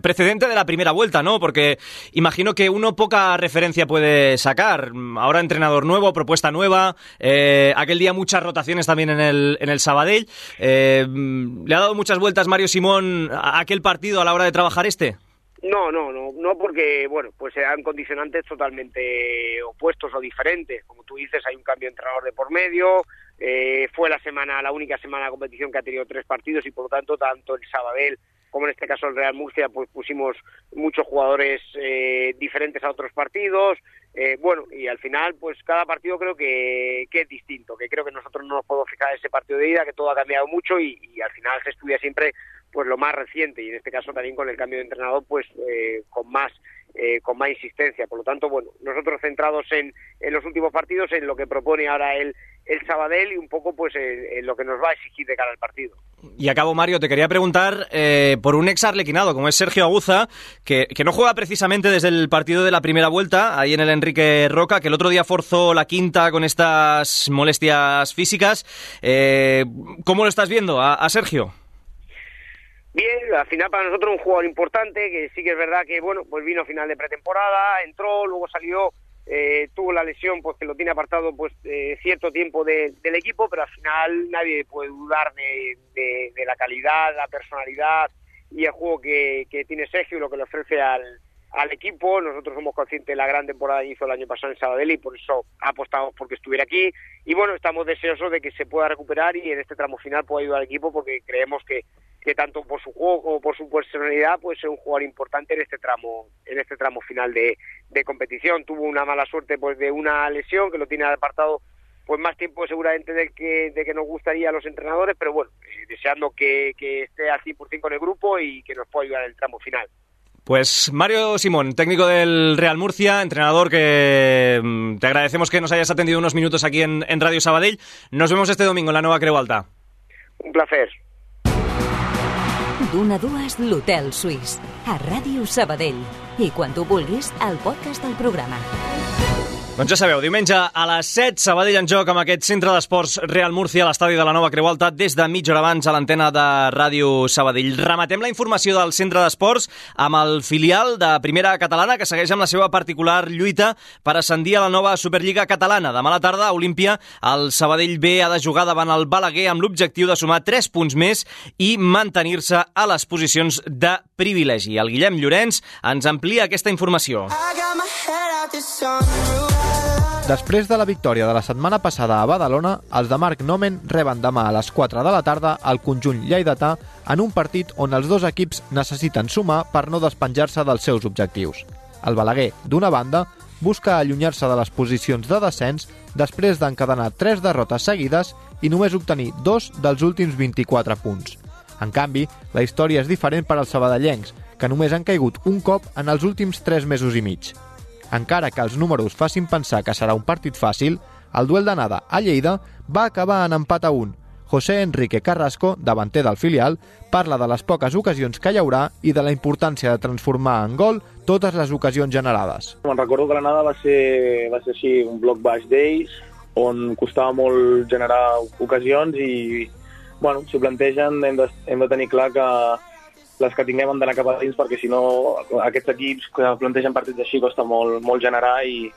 precedente de la primera vuelta, ¿no? Porque imagino que uno poca referencia puede sacar. Ahora entrenador nuevo, propuesta nueva, eh, aquel día muchas rotaciones también en el, en el Sabadell. Eh, ¿Le ha dado muchas vueltas Mario Simón a aquel partido a la hora de trabajar este? No, no, no, no porque, bueno, pues sean condicionantes totalmente opuestos o diferentes. Como tú dices, hay un cambio de entrenador de por medio, eh, fue la semana, la única semana de competición que ha tenido tres partidos y por lo tanto, tanto el Sabadell como en este caso el Real Murcia, pues pusimos muchos jugadores eh, diferentes a otros partidos. Eh, bueno, y al final, pues cada partido creo que, que, es distinto, que creo que nosotros no nos podemos fijar ese partido de ida, que todo ha cambiado mucho y, y al final se estudia siempre pues lo más reciente y en este caso también con el cambio de entrenador pues eh, con más eh, con más insistencia. Por lo tanto bueno nosotros centrados en, en los últimos partidos en lo que propone ahora el el Sabadell y un poco pues en, lo que nos va a exigir de cara al partido. Y acabo Mario te quería preguntar eh, por un ex arlequinado como es Sergio Aguza que, que no juega precisamente desde el partido de la primera vuelta ahí en el Enrique Roca que el otro día forzó la quinta con estas molestias físicas. Eh, ¿cómo lo estás viendo a Sergio? Bien, al final para nosotros un jugador importante, que sí que es verdad que, bueno, pues vino a final de pretemporada, entró, luego salió, eh, tuvo la lesión, pues que lo tiene apartado pues eh, cierto tiempo de, del equipo, pero al final nadie puede dudar de, de, de, la calidad, la personalidad y el juego que, que tiene Sergio y lo que le ofrece al, al equipo. Nosotros somos conscientes de la gran temporada que hizo el año pasado en Sabadell y por eso apostamos porque estuviera aquí. Y bueno, estamos deseosos de que se pueda recuperar y en este tramo final pueda ayudar al equipo porque creemos que, que tanto por su juego como por su personalidad pues es un jugador importante en este tramo en este tramo final de, de competición. Tuvo una mala suerte pues de una lesión que lo tiene apartado pues más tiempo seguramente del que, de que nos gustaría a los entrenadores, pero bueno, eh, deseando que, que esté al 100% con el grupo y que nos pueda ayudar en el tramo final. Pues Mario Simón, técnico del Real Murcia, entrenador que mm, te agradecemos que nos hayas atendido unos minutos aquí en, en Radio Sabadell. Nos vemos este domingo en la Nueva Creu Alta. Un placer. D'una a dues, l'Hotel Suís, a Ràdio Sabadell. I quan tu vulguis, el podcast del programa. Doncs ja sabeu, diumenge a les 7, Sabadell en joc amb aquest centre d'esports Real Murcia a l'estadi de la Nova Creu Alta des de mitja hora abans a l'antena de Ràdio Sabadell. Rematem la informació del centre d'esports amb el filial de Primera Catalana que segueix amb la seva particular lluita per ascendir a la nova Superliga Catalana. Demà a la tarda, a Olímpia, el Sabadell B ha de jugar davant el Balaguer amb l'objectiu de sumar 3 punts més i mantenir-se a les posicions de privilegi. El Guillem Llorenç ens amplia aquesta informació. Després de la victòria de la setmana passada a Badalona, els de Marc Nomen reben demà a les 4 de la tarda el conjunt lleidatà en un partit on els dos equips necessiten sumar per no despenjar-se dels seus objectius. El Balaguer, d'una banda, busca allunyar-se de les posicions de descens després d'encadenar tres derrotes seguides i només obtenir dos dels últims 24 punts. En canvi, la història és diferent per als sabadellencs, que només han caigut un cop en els últims 3 mesos i mig. Encara que els números facin pensar que serà un partit fàcil, el duel d'anada a Lleida va acabar en empat a 1. José Enrique Carrasco, davanter del filial, parla de les poques ocasions que hi haurà i de la importància de transformar en gol totes les ocasions generades. Me'n recordo que l'anada va ser, va ser així, un bloc baix d'ells, on costava molt generar ocasions i, bueno, si ho plantegen hem de, hem de tenir clar que les que tinguem han d'anar cap a dins perquè si no aquests equips que plantegen partits així costa molt, molt generar i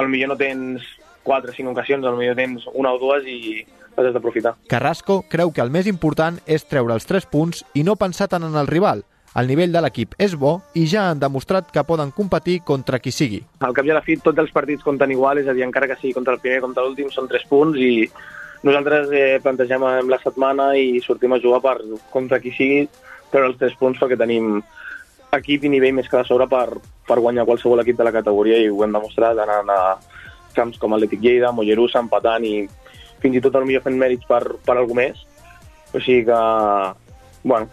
al millor no tens 4 o 5 ocasions, al millor tens una o dues i les has d'aprofitar. Carrasco creu que el més important és treure els 3 punts i no pensar tant en el rival. El nivell de l'equip és bo i ja han demostrat que poden competir contra qui sigui. Al cap i a la fi, tots els partits compten igual, és a dir, encara que sigui contra el primer o contra l'últim, són 3 punts i nosaltres eh, plantegem la setmana i sortim a jugar per contra qui sigui treure els tres punts perquè tenim equip i nivell més que de sobre per, per guanyar qualsevol equip de la categoria i ho hem demostrat anant a camps com Atlètic Lleida, Mollerussa, empatant i fins i tot potser fent mèrits per, per algú més. O sigui que, bueno,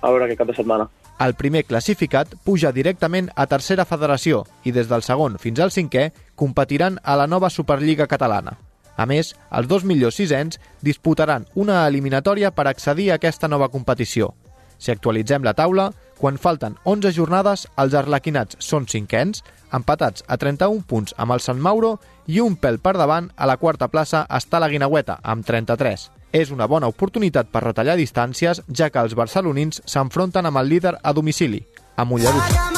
a veure aquest cap de setmana. El primer classificat puja directament a tercera federació i des del segon fins al cinquè competiran a la nova Superliga catalana. A més, els dos millors sisens disputaran una eliminatòria per accedir a aquesta nova competició. Si actualitzem la taula, quan falten 11 jornades, els arlequinats són cinquens, empatats a 31 punts amb el Sant Mauro i un pèl per davant a la quarta plaça està la Guinaueta, amb 33. És una bona oportunitat per retallar distàncies, ja que els barcelonins s'enfronten amb el líder a domicili, a Mollerussa.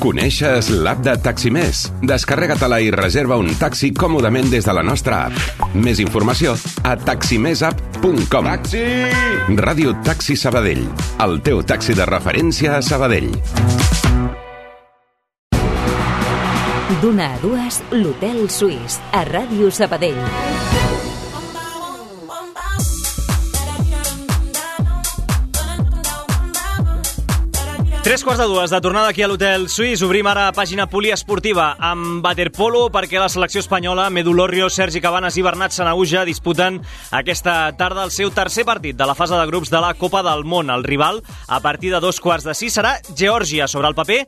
Coneixes l'app de Taximés? Descarrega-te-la i reserva un taxi còmodament des de la nostra app. Més informació a taximesapp.com. Taxi! Ràdio Taxi Sabadell. El teu taxi de referència a Sabadell. D'una a dues, l'Hotel Suís, a Ràdio Sabadell. Tres quarts de dues de tornada aquí a l'Hotel Suís. Obrim ara pàgina poliesportiva amb Waterpolo perquè la selecció espanyola, Medulorrio, Sergi Cabanes i Bernat Sanauja disputen aquesta tarda el seu tercer partit de la fase de grups de la Copa del Món. El rival, a partir de dos quarts de sis, serà Geòrgia. Sobre el paper,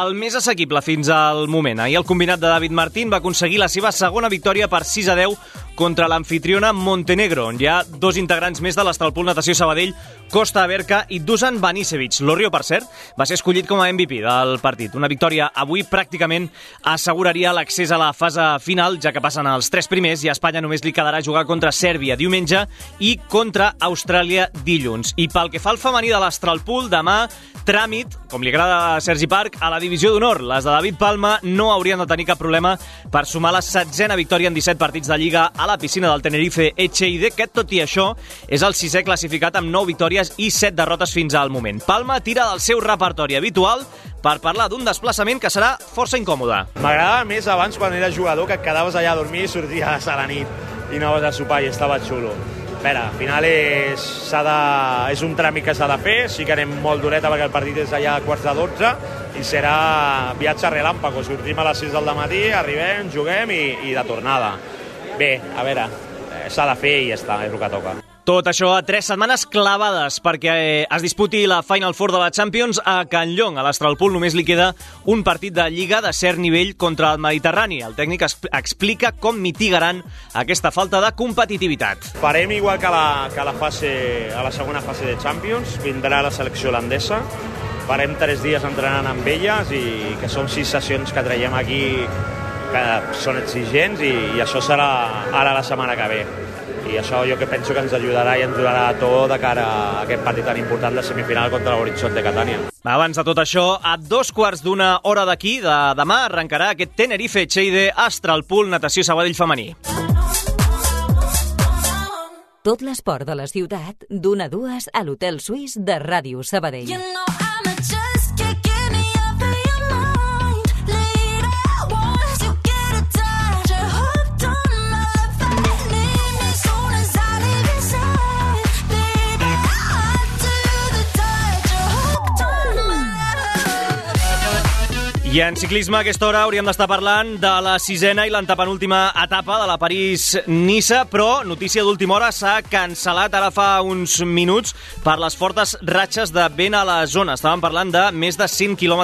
el més assequible fins al moment. Ahir el combinat de David Martín va aconseguir la seva segona victòria per 6 a 10 contra l'anfitriona Montenegro, on hi ha dos integrants més de l'Estalpol Natació Sabadell, Costa Aberca i Dusan Banisevic. L'Orrio, per cert, va ser escollit com a MVP del partit. Una victòria avui pràcticament asseguraria l'accés a la fase final, ja que passen els tres primers i a Espanya només li quedarà jugar contra Sèrbia diumenge i contra Austràlia dilluns. I pel que fa al femení de l'Astralpool, demà tràmit, com li agrada a Sergi Parc, a la divisió d'honor. Les de David Palma no haurien de tenir cap problema per sumar la setzena victòria en 17 partits de Lliga a la piscina del Tenerife Echeide, que tot i això és el sisè classificat amb 9 victòries i 7 derrotes fins al moment. Palma tira del seu repertori habitual per parlar d'un desplaçament que serà força incòmode. M'agradava més abans quan era jugador que et quedaves allà a dormir i sorties a la nit i anaves a sopar i estava xulo. A veure, al final és, de, és un tràmit que s'ha de fer, sí que anem molt dureta perquè el partit és allà a quarts de 12 i serà viatge relàmpago, sortim a les 6 del matí, arribem, juguem i, i de tornada. Bé, a veure, eh, s'ha de fer i ja està, és el que toca. Tot això a tres setmanes clavades perquè eh, es disputi la Final Four de la Champions a Can Llong. A l'Astralpool només li queda un partit de Lliga de cert nivell contra el Mediterrani. El tècnic explica com mitigaran aquesta falta de competitivitat. Farem igual que la, que la, fase, a la segona fase de Champions. Vindrà la selecció holandesa. Farem tres dies entrenant amb elles i que són sis sessions que traiem aquí que són exigents i, i això serà ara la setmana que ve i això jo que penso que ens ajudarà i ens durarà a tot de cara a aquest partit tan important de semifinal contra l'Horitzont de Catània. Abans de tot això, a dos quarts d'una hora d'aquí, de demà, arrencarà aquest Tenerife Cheide Astralpool Natació Sabadell Femení. Tot l'esport de la ciutat, d'una a dues a l'Hotel Suís de Ràdio Sabadell. You know I en ciclisme a aquesta hora hauríem d'estar parlant de la sisena i l'antepenúltima etapa de la París-Nissa, però notícia d'última hora s'ha cancel·lat ara fa uns minuts per les fortes ratxes de vent a la zona. Estàvem parlant de més de 100 km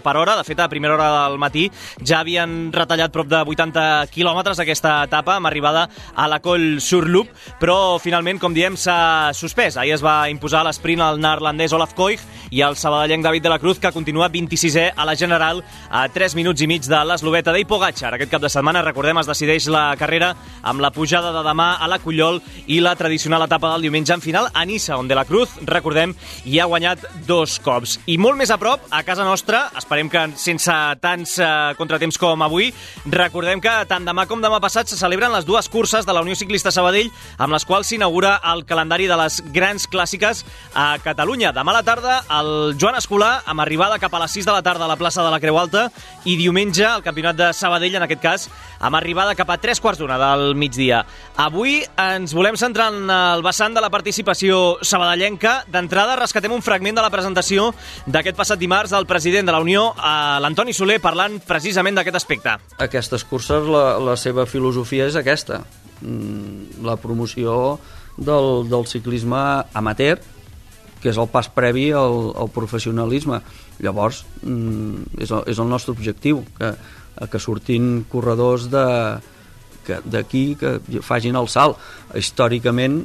per hora. De fet, a primera hora del matí ja havien retallat prop de 80 km aquesta etapa amb arribada a la Coll sur però finalment, com diem, s'ha suspès. Ahir es va imposar l'esprint al neerlandès Olaf Koich i el sabadellenc David de la Cruz, que continua 26è a la general a 3 minuts i mig de l'esloveta d'Ei Pogacar. Aquest cap de setmana, recordem, es decideix la carrera amb la pujada de demà a la Cullol i la tradicional etapa del diumenge en final a Nissa, on de la Cruz, recordem, hi ha guanyat dos cops. I molt més a prop, a casa nostra, esperem que sense tants eh, contratemps com avui, recordem que tant demà com demà passat se celebren les dues curses de la Unió Ciclista Sabadell amb les quals s'inaugura el calendari de les grans clàssiques a Catalunya. Demà a la tarda, el Joan Escolar, amb arribada cap a les 6 de la tarda a la plaça de la Creu Creu Alta, i diumenge el campionat de Sabadell, en aquest cas, amb arribada cap a tres quarts d'una del migdia. Avui ens volem centrar en el vessant de la participació sabadellenca. D'entrada, rescatem un fragment de la presentació d'aquest passat dimarts del president de la Unió, eh, l'Antoni Soler, parlant precisament d'aquest aspecte. Aquestes curses, la, la seva filosofia és aquesta, mm, la promoció del, del ciclisme amateur, que és el pas previ al, al professionalisme. Llavors, mm, és, el, és el nostre objectiu, que, que sortin corredors de que d'aquí que facin el salt. Històricament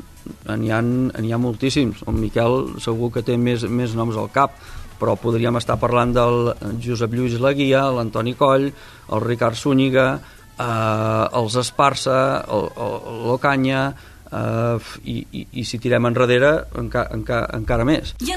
n'hi ha, ha moltíssims. El Miquel segur que té més, més noms al cap, però podríem estar parlant del Josep Lluís Laguia, l'Antoni Coll, el Ricard Zúñiga, eh, els Esparça, l'Ocanya, eh, i, i, i si tirem enrere enca, enca, encara més. I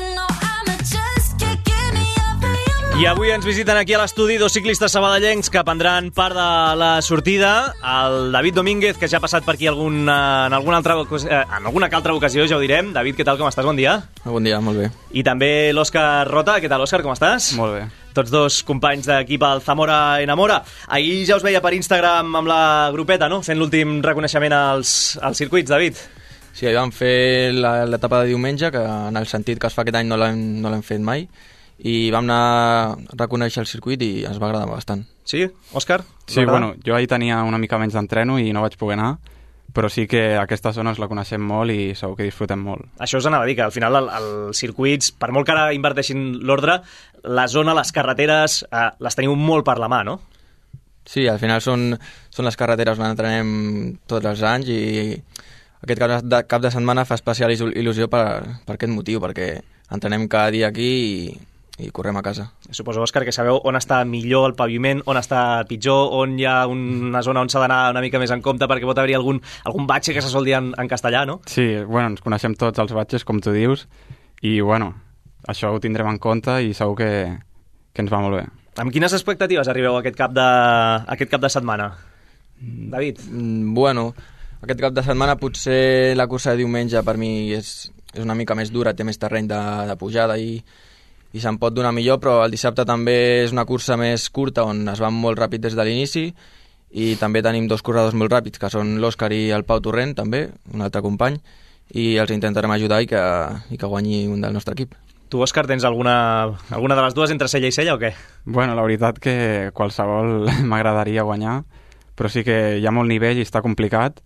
avui ens visiten aquí a l'estudi dos ciclistes sabadellencs que prendran part de la sortida. El David Domínguez, que ja ha passat per aquí algun, en, alguna altra, eh, en alguna altra ocasió, ja ho direm. David, què tal, com estàs? Bon dia. Bon dia, molt bé. I també l'Òscar Rota. Què tal, Òscar, com estàs? Molt bé. Tots dos companys d'equip al Zamora Enamora. Ahir ja us veia per Instagram amb la grupeta, no? Fent l'últim reconeixement als, als circuits, David. Sí, ahir vam fer la- l'etapa de diumenge, que en el sentit que es fa aquest any no l'hem no fet mai, i vam anar a reconèixer el circuit i ens va agradar bastant. Sí, Òscar? Sí, bueno, jo ahir tenia una mica menys d'entreno i no vaig poder anar, però sí que aquesta zona ens la coneixem molt i segur que disfrutem molt. Això us anava a dir, que al final el- els circuits, per molt que ara inverteixin l'ordre, la zona, les carreteres, eh, les teniu molt per la mà, no? Sí, al final són, són les carreteres on entrenem tots els anys i aquest cap de, cap de setmana fa especial il- il·lusió per, per aquest motiu, perquè entrenem cada dia aquí i, i correm a casa. Suposo, Òscar, que sabeu on està millor el paviment, on està pitjor, on hi ha una zona on s'ha d'anar una mica més en compte perquè pot haver-hi algun, algun batxe que se sol dir en, en castellà, no? Sí, bueno, ens coneixem tots els batxes, com tu dius, i bueno, això ho tindrem en compte i segur que, que ens va molt bé. Amb quines expectatives arribeu a aquest cap de, a aquest cap de setmana? David? Mm, bueno, aquest cap de setmana potser la cursa de diumenge per mi és, és una mica més dura, té més terreny de, de pujada i, i se'n pot donar millor, però el dissabte també és una cursa més curta on es va molt ràpid des de l'inici i també tenim dos corredors molt ràpids, que són l'Òscar i el Pau Torrent, també, un altre company, i els intentarem ajudar i que, i que guanyi un del nostre equip. Tu, Òscar, tens alguna, alguna de les dues entre cella i cella o què? Bueno, la veritat que qualsevol *laughs* m'agradaria guanyar, però sí que hi ha molt nivell i està complicat,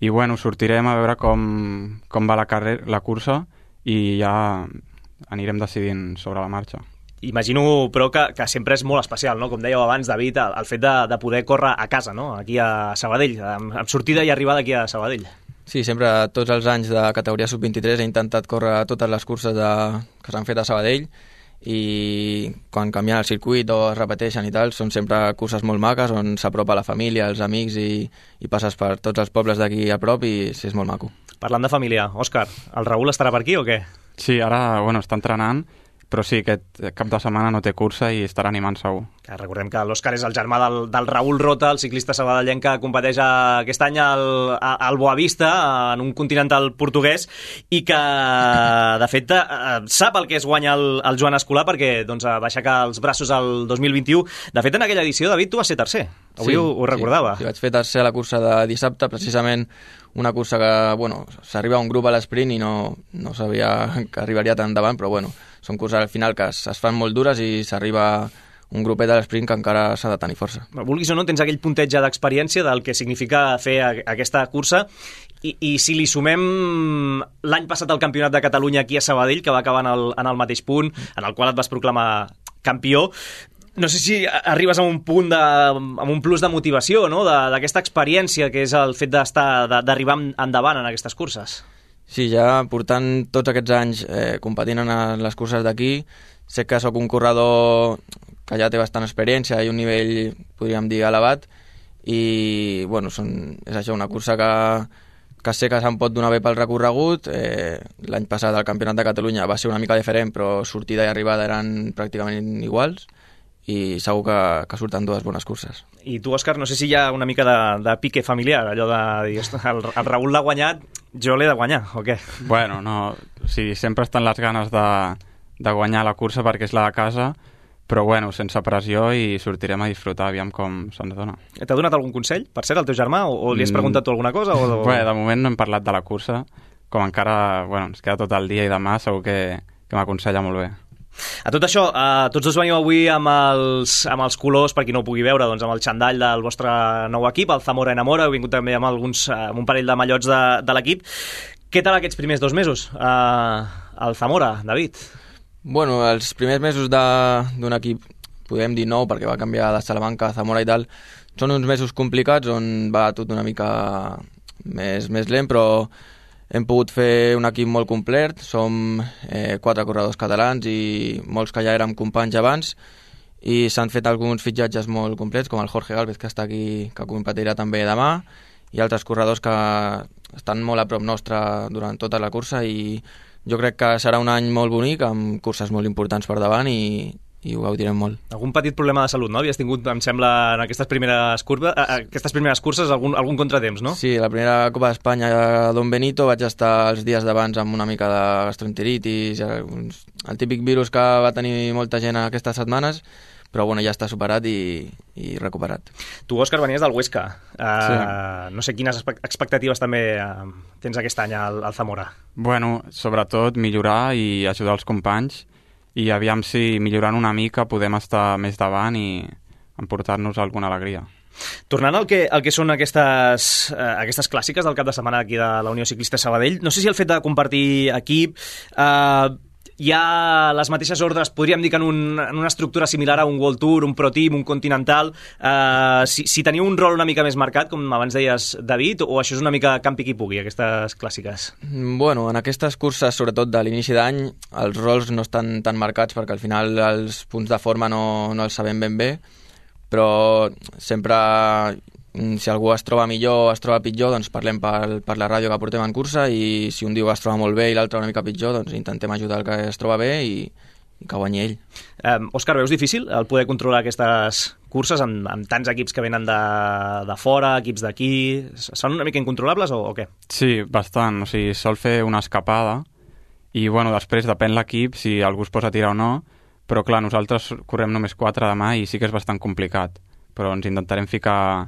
i bueno, sortirem a veure com, com va la, carrer, la cursa i ja anirem decidint sobre la marxa. Imagino, però, que, que sempre és molt especial, no? Com dèieu abans, David, el, el fet de, de poder córrer a casa, no? Aquí a Sabadell, amb, amb sortida i arribada aquí a Sabadell. Sí, sempre, tots els anys de categoria sub-23 he intentat córrer totes les curses de, que s'han fet a Sabadell i quan canvien el circuit o es repeteixen i tal, són sempre curses molt maques on s'apropa la família, els amics i, i passes per tots els pobles d'aquí a prop i sí, és molt maco. Parlant de família, Òscar, el Raül estarà per aquí o què? Sí, ara, bueno, està entrenant, però sí, aquest cap de setmana no té cursa i estarà animant segur. Que recordem que l'Òscar és el germà del, del Raül Rota, el ciclista sabadellenc que competeix a, aquest any al, a, al Boavista, en un continental portuguès, i que, de fet, eh, sap el que és guanyar el, el Joan Escolar perquè doncs, va aixecar els braços al 2021. De fet, en aquella edició, David, tu vas ser tercer. Avui ho, ho recordava. Sí, sí, vaig fer tercer a la cursa de dissabte, precisament una cursa que, bueno, s'arriba a un grup a l'esprint i no, no sabia que arribaria tan endavant, però bueno, són curses al final que es, es fan molt dures i s'arriba un grupet a l'esprint que encara s'ha de tenir força. Vulguis o no, tens aquell puntet d'experiència del que significa fer aquesta cursa i, i si li sumem l'any passat el campionat de Catalunya aquí a Sabadell, que va acabar en el, en el mateix punt, en el qual et vas proclamar campió, no sé si arribes a un punt de, amb un plus de motivació, no?, d'aquesta experiència que és el fet d'arribar endavant en aquestes curses. Sí, ja portant tots aquests anys eh, competint en les curses d'aquí, sé que sóc un corredor que ja té bastant experiència i un nivell, podríem dir, elevat, i bueno, són, és això, una cursa que, que sé que se'n pot donar bé pel recorregut. Eh, L'any passat el Campionat de Catalunya va ser una mica diferent, però sortida i arribada eren pràcticament iguals i segur que, que surten dues bones curses. I tu, Òscar, no sé si hi ha una mica de, de pique familiar, allò de dir, el, el Raül l'ha guanyat, jo l'he de guanyar, o què? Bueno, no, o sigui, sempre estan les ganes de, de guanyar la cursa perquè és la de casa, però bueno, sense pressió i sortirem a disfrutar, aviam com se'ns dona. T'ha donat algun consell, per cert, el teu germà? O, o li has Mm. preguntat tu alguna cosa? O... Bé, de moment no hem parlat de la cursa, com encara bueno, ens queda tot el dia i demà segur que, que m'aconsella molt bé. A tot això, eh, tots dos veniu avui amb els, amb els colors, per qui no ho pugui veure, doncs amb el xandall del vostre nou equip, el Zamora Enamora, heu vingut també amb, alguns, eh, amb un parell de mallots de, de l'equip. Què tal aquests primers dos mesos eh, al Zamora, David? Bueno, els primers mesos d'un equip, podem dir nou, perquè va canviar de Salamanca a Zamora i tal, són uns mesos complicats on va tot una mica més, més lent, però hem pogut fer un equip molt complet, som eh, quatre corredors catalans i molts que ja érem companys abans, i s'han fet alguns fitxatges molt complets, com el Jorge Galvez, que està aquí, que competirà també demà, i altres corredors que estan molt a prop nostre durant tota la cursa i jo crec que serà un any molt bonic, amb curses molt importants per davant i, i ho gaudirem molt. Algun petit problema de salut, no? Havies tingut, em sembla, en aquestes primeres, curves, aquestes primeres curses algun, algun contratemps, no? Sí, la primera Copa d'Espanya a Don Benito vaig estar els dies d'abans amb una mica de gastroenteritis, uns- el típic virus que va tenir molta gent aquestes setmanes, però bueno, ja està superat i, i recuperat. Tu, Òscar, venies del Huesca. Uh, No sé quines expe- expectatives també uh, tens aquest any al, al Zamora. Bueno, sobretot millorar i ajudar els companys i aviam si millorant una mica podem estar més davant i emportar-nos alguna alegria. Tornant al que, al que són aquestes, eh, aquestes clàssiques del cap de setmana aquí de la Unió Ciclista Sabadell, no sé si el fet de compartir equip eh, hi ha les mateixes ordres, podríem dir que en, un, en una estructura similar a un World Tour, un Pro Team, un Continental, eh, si, si teniu un rol una mica més marcat, com abans deies, David, o això és una mica campi qui pugui, aquestes clàssiques? Mm, Bueno, en aquestes curses, sobretot de l'inici d'any, els rols no estan tan marcats perquè al final els punts de forma no, no els sabem ben bé, però sempre si algú es troba millor o es troba pitjor, doncs parlem per, per la ràdio que portem en cursa i si un diu que es troba molt bé i l'altre una mica pitjor, doncs intentem ajudar el que es troba bé i, i que guanyi ell. Eh, Òscar, veus difícil el poder controlar aquestes curses amb, amb tants equips que venen de, de fora, equips d'aquí... Són una mica incontrolables o, o què? Sí, bastant. O sigui, sol fer una escapada i, bueno, després depèn l'equip si algú es posa a tirar o no, però, clar, nosaltres correm només quatre demà i sí que és bastant complicat. Però ens intentarem ficar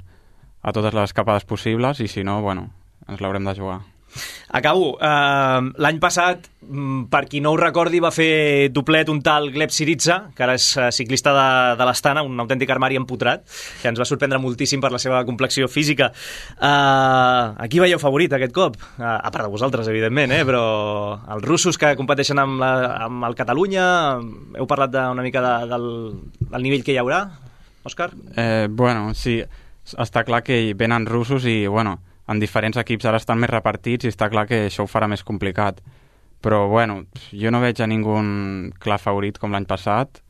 a totes les escapades possibles i, si no, bueno, ens l'haurem de jugar. Acabo. Uh, L'any passat, mm, per qui no ho recordi, va fer doblet un tal Gleb Siritza, que ara és eh, ciclista de, de l'Estana, un autèntic armari empotrat, que ens va sorprendre moltíssim per la seva complexió física. Uh, a qui veieu favorit aquest cop? Uh, a part de vosaltres, evidentment, eh? però els russos que competeixen amb, la, amb el Catalunya, heu parlat de, una mica de, del, del nivell que hi haurà, Òscar? Eh, bueno, sí, està clar que hi venen russos i, bueno, en diferents equips ara estan més repartits i està clar que això ho farà més complicat. Però, bueno, jo no veig a ningú clar favorit com l'any passat.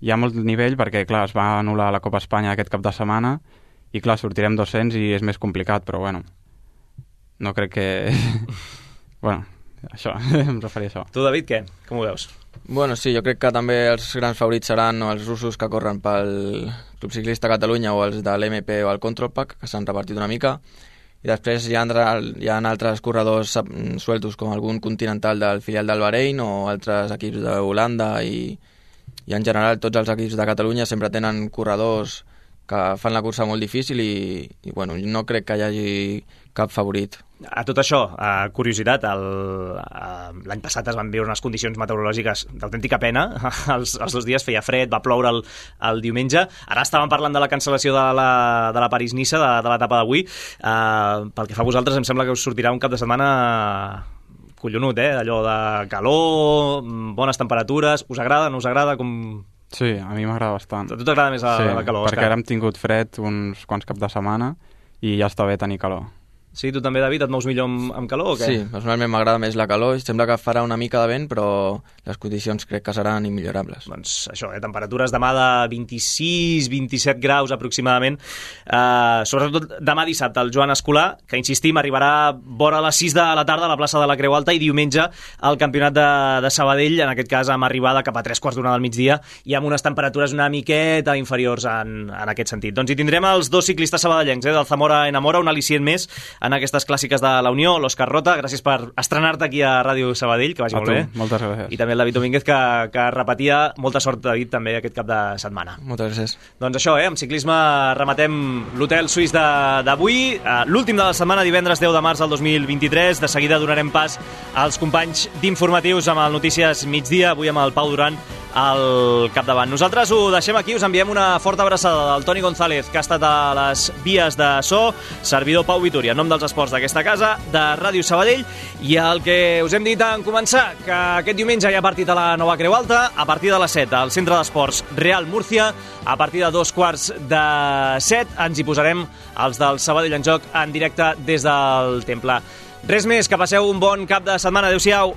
Hi ha molt nivell perquè, clar, es va anul·lar la Copa Espanya aquest cap de setmana i, clar, sortirem 200 i és més complicat, però, bueno, no crec que... *laughs* bueno, això, *laughs* em referia a això. Tu, David, què? Com ho veus? Bueno, sí, jo crec que també els grans favorits seran o els russos que corren pel Club Ciclista Catalunya o els de l'MP o el Control Pack, que s'han repartit una mica. I després hi ha, hi ha altres corredors sueltos com algun continental del filial del Bahrein o altres equips d'Holanda i, i en general tots els equips de Catalunya sempre tenen corredors que fan la cursa molt difícil i, i bueno, no crec que hi hagi cap favorit. A tot això, eh, curiositat, l'any passat es van viure unes condicions meteorològiques d'autèntica pena. *laughs* Els, els dos dies feia fred, va ploure el, el diumenge. Ara estàvem parlant de la cancel·lació de la, de la París-Niça, de, de l'etapa d'avui. Eh, pel que fa a vosaltres, em sembla que us sortirà un cap de setmana collonut, eh? Allò de calor, bones temperatures... Us agrada, no us agrada? Com... Sí, a mi m'agrada bastant. A tu t'agrada més la- sí, la calor, perquè Òscar? ara hem tingut fred uns quants caps de setmana i ja està bé tenir calor. Sí, tu també, David, et mous millor amb, amb calor o què? Sí, personalment m'agrada més la calor. Sembla que farà una mica de vent, però les condicions crec que seran immillorables. Doncs això, eh, temperatures demà de 26-27 graus aproximadament. Uh, sobretot demà dissabte, el Joan Escolar, que insistim, arribarà vora les 6 de la tarda a la plaça de la Creu Alta i diumenge al campionat de, de Sabadell, en aquest cas amb arribada cap a 3 quarts d'una del migdia i amb unes temperatures una miqueta inferiors en, en aquest sentit. Doncs hi tindrem els dos ciclistes sabadellencs, eh, del Zamora Enamora, un al·licient més en aquestes clàssiques de la Unió, l'Òscar Rota, gràcies per estrenar-te aquí a Ràdio Sabadell, que vagi A molt tu, bé. moltes gràcies. I també el David Domínguez, que, que repetia molta sort, David, també aquest cap de setmana. Moltes gràcies. Doncs això, eh, amb ciclisme rematem l'hotel suís d'avui, eh, l'últim de la setmana, divendres 10 de març del 2023. De seguida donarem pas als companys d'informatius amb el Notícies Migdia, avui amb el Pau Duran al capdavant. Nosaltres ho deixem aquí, us enviem una forta abraçada del Toni González, que ha estat a les vies de so, servidor Pau Vitoria, en nom dels esports d'aquesta casa, de Ràdio Sabadell, i el que us hem dit en començar, que aquest diumenge hi ha partit a la Nova Creu Alta, a partir de les 7 al Centre d'Esports Real Múrcia, a partir de dos quarts de 7 ens hi posarem els del Sabadell en joc en directe des del Temple. Res més, que passeu un bon cap de setmana. Adéu-siau.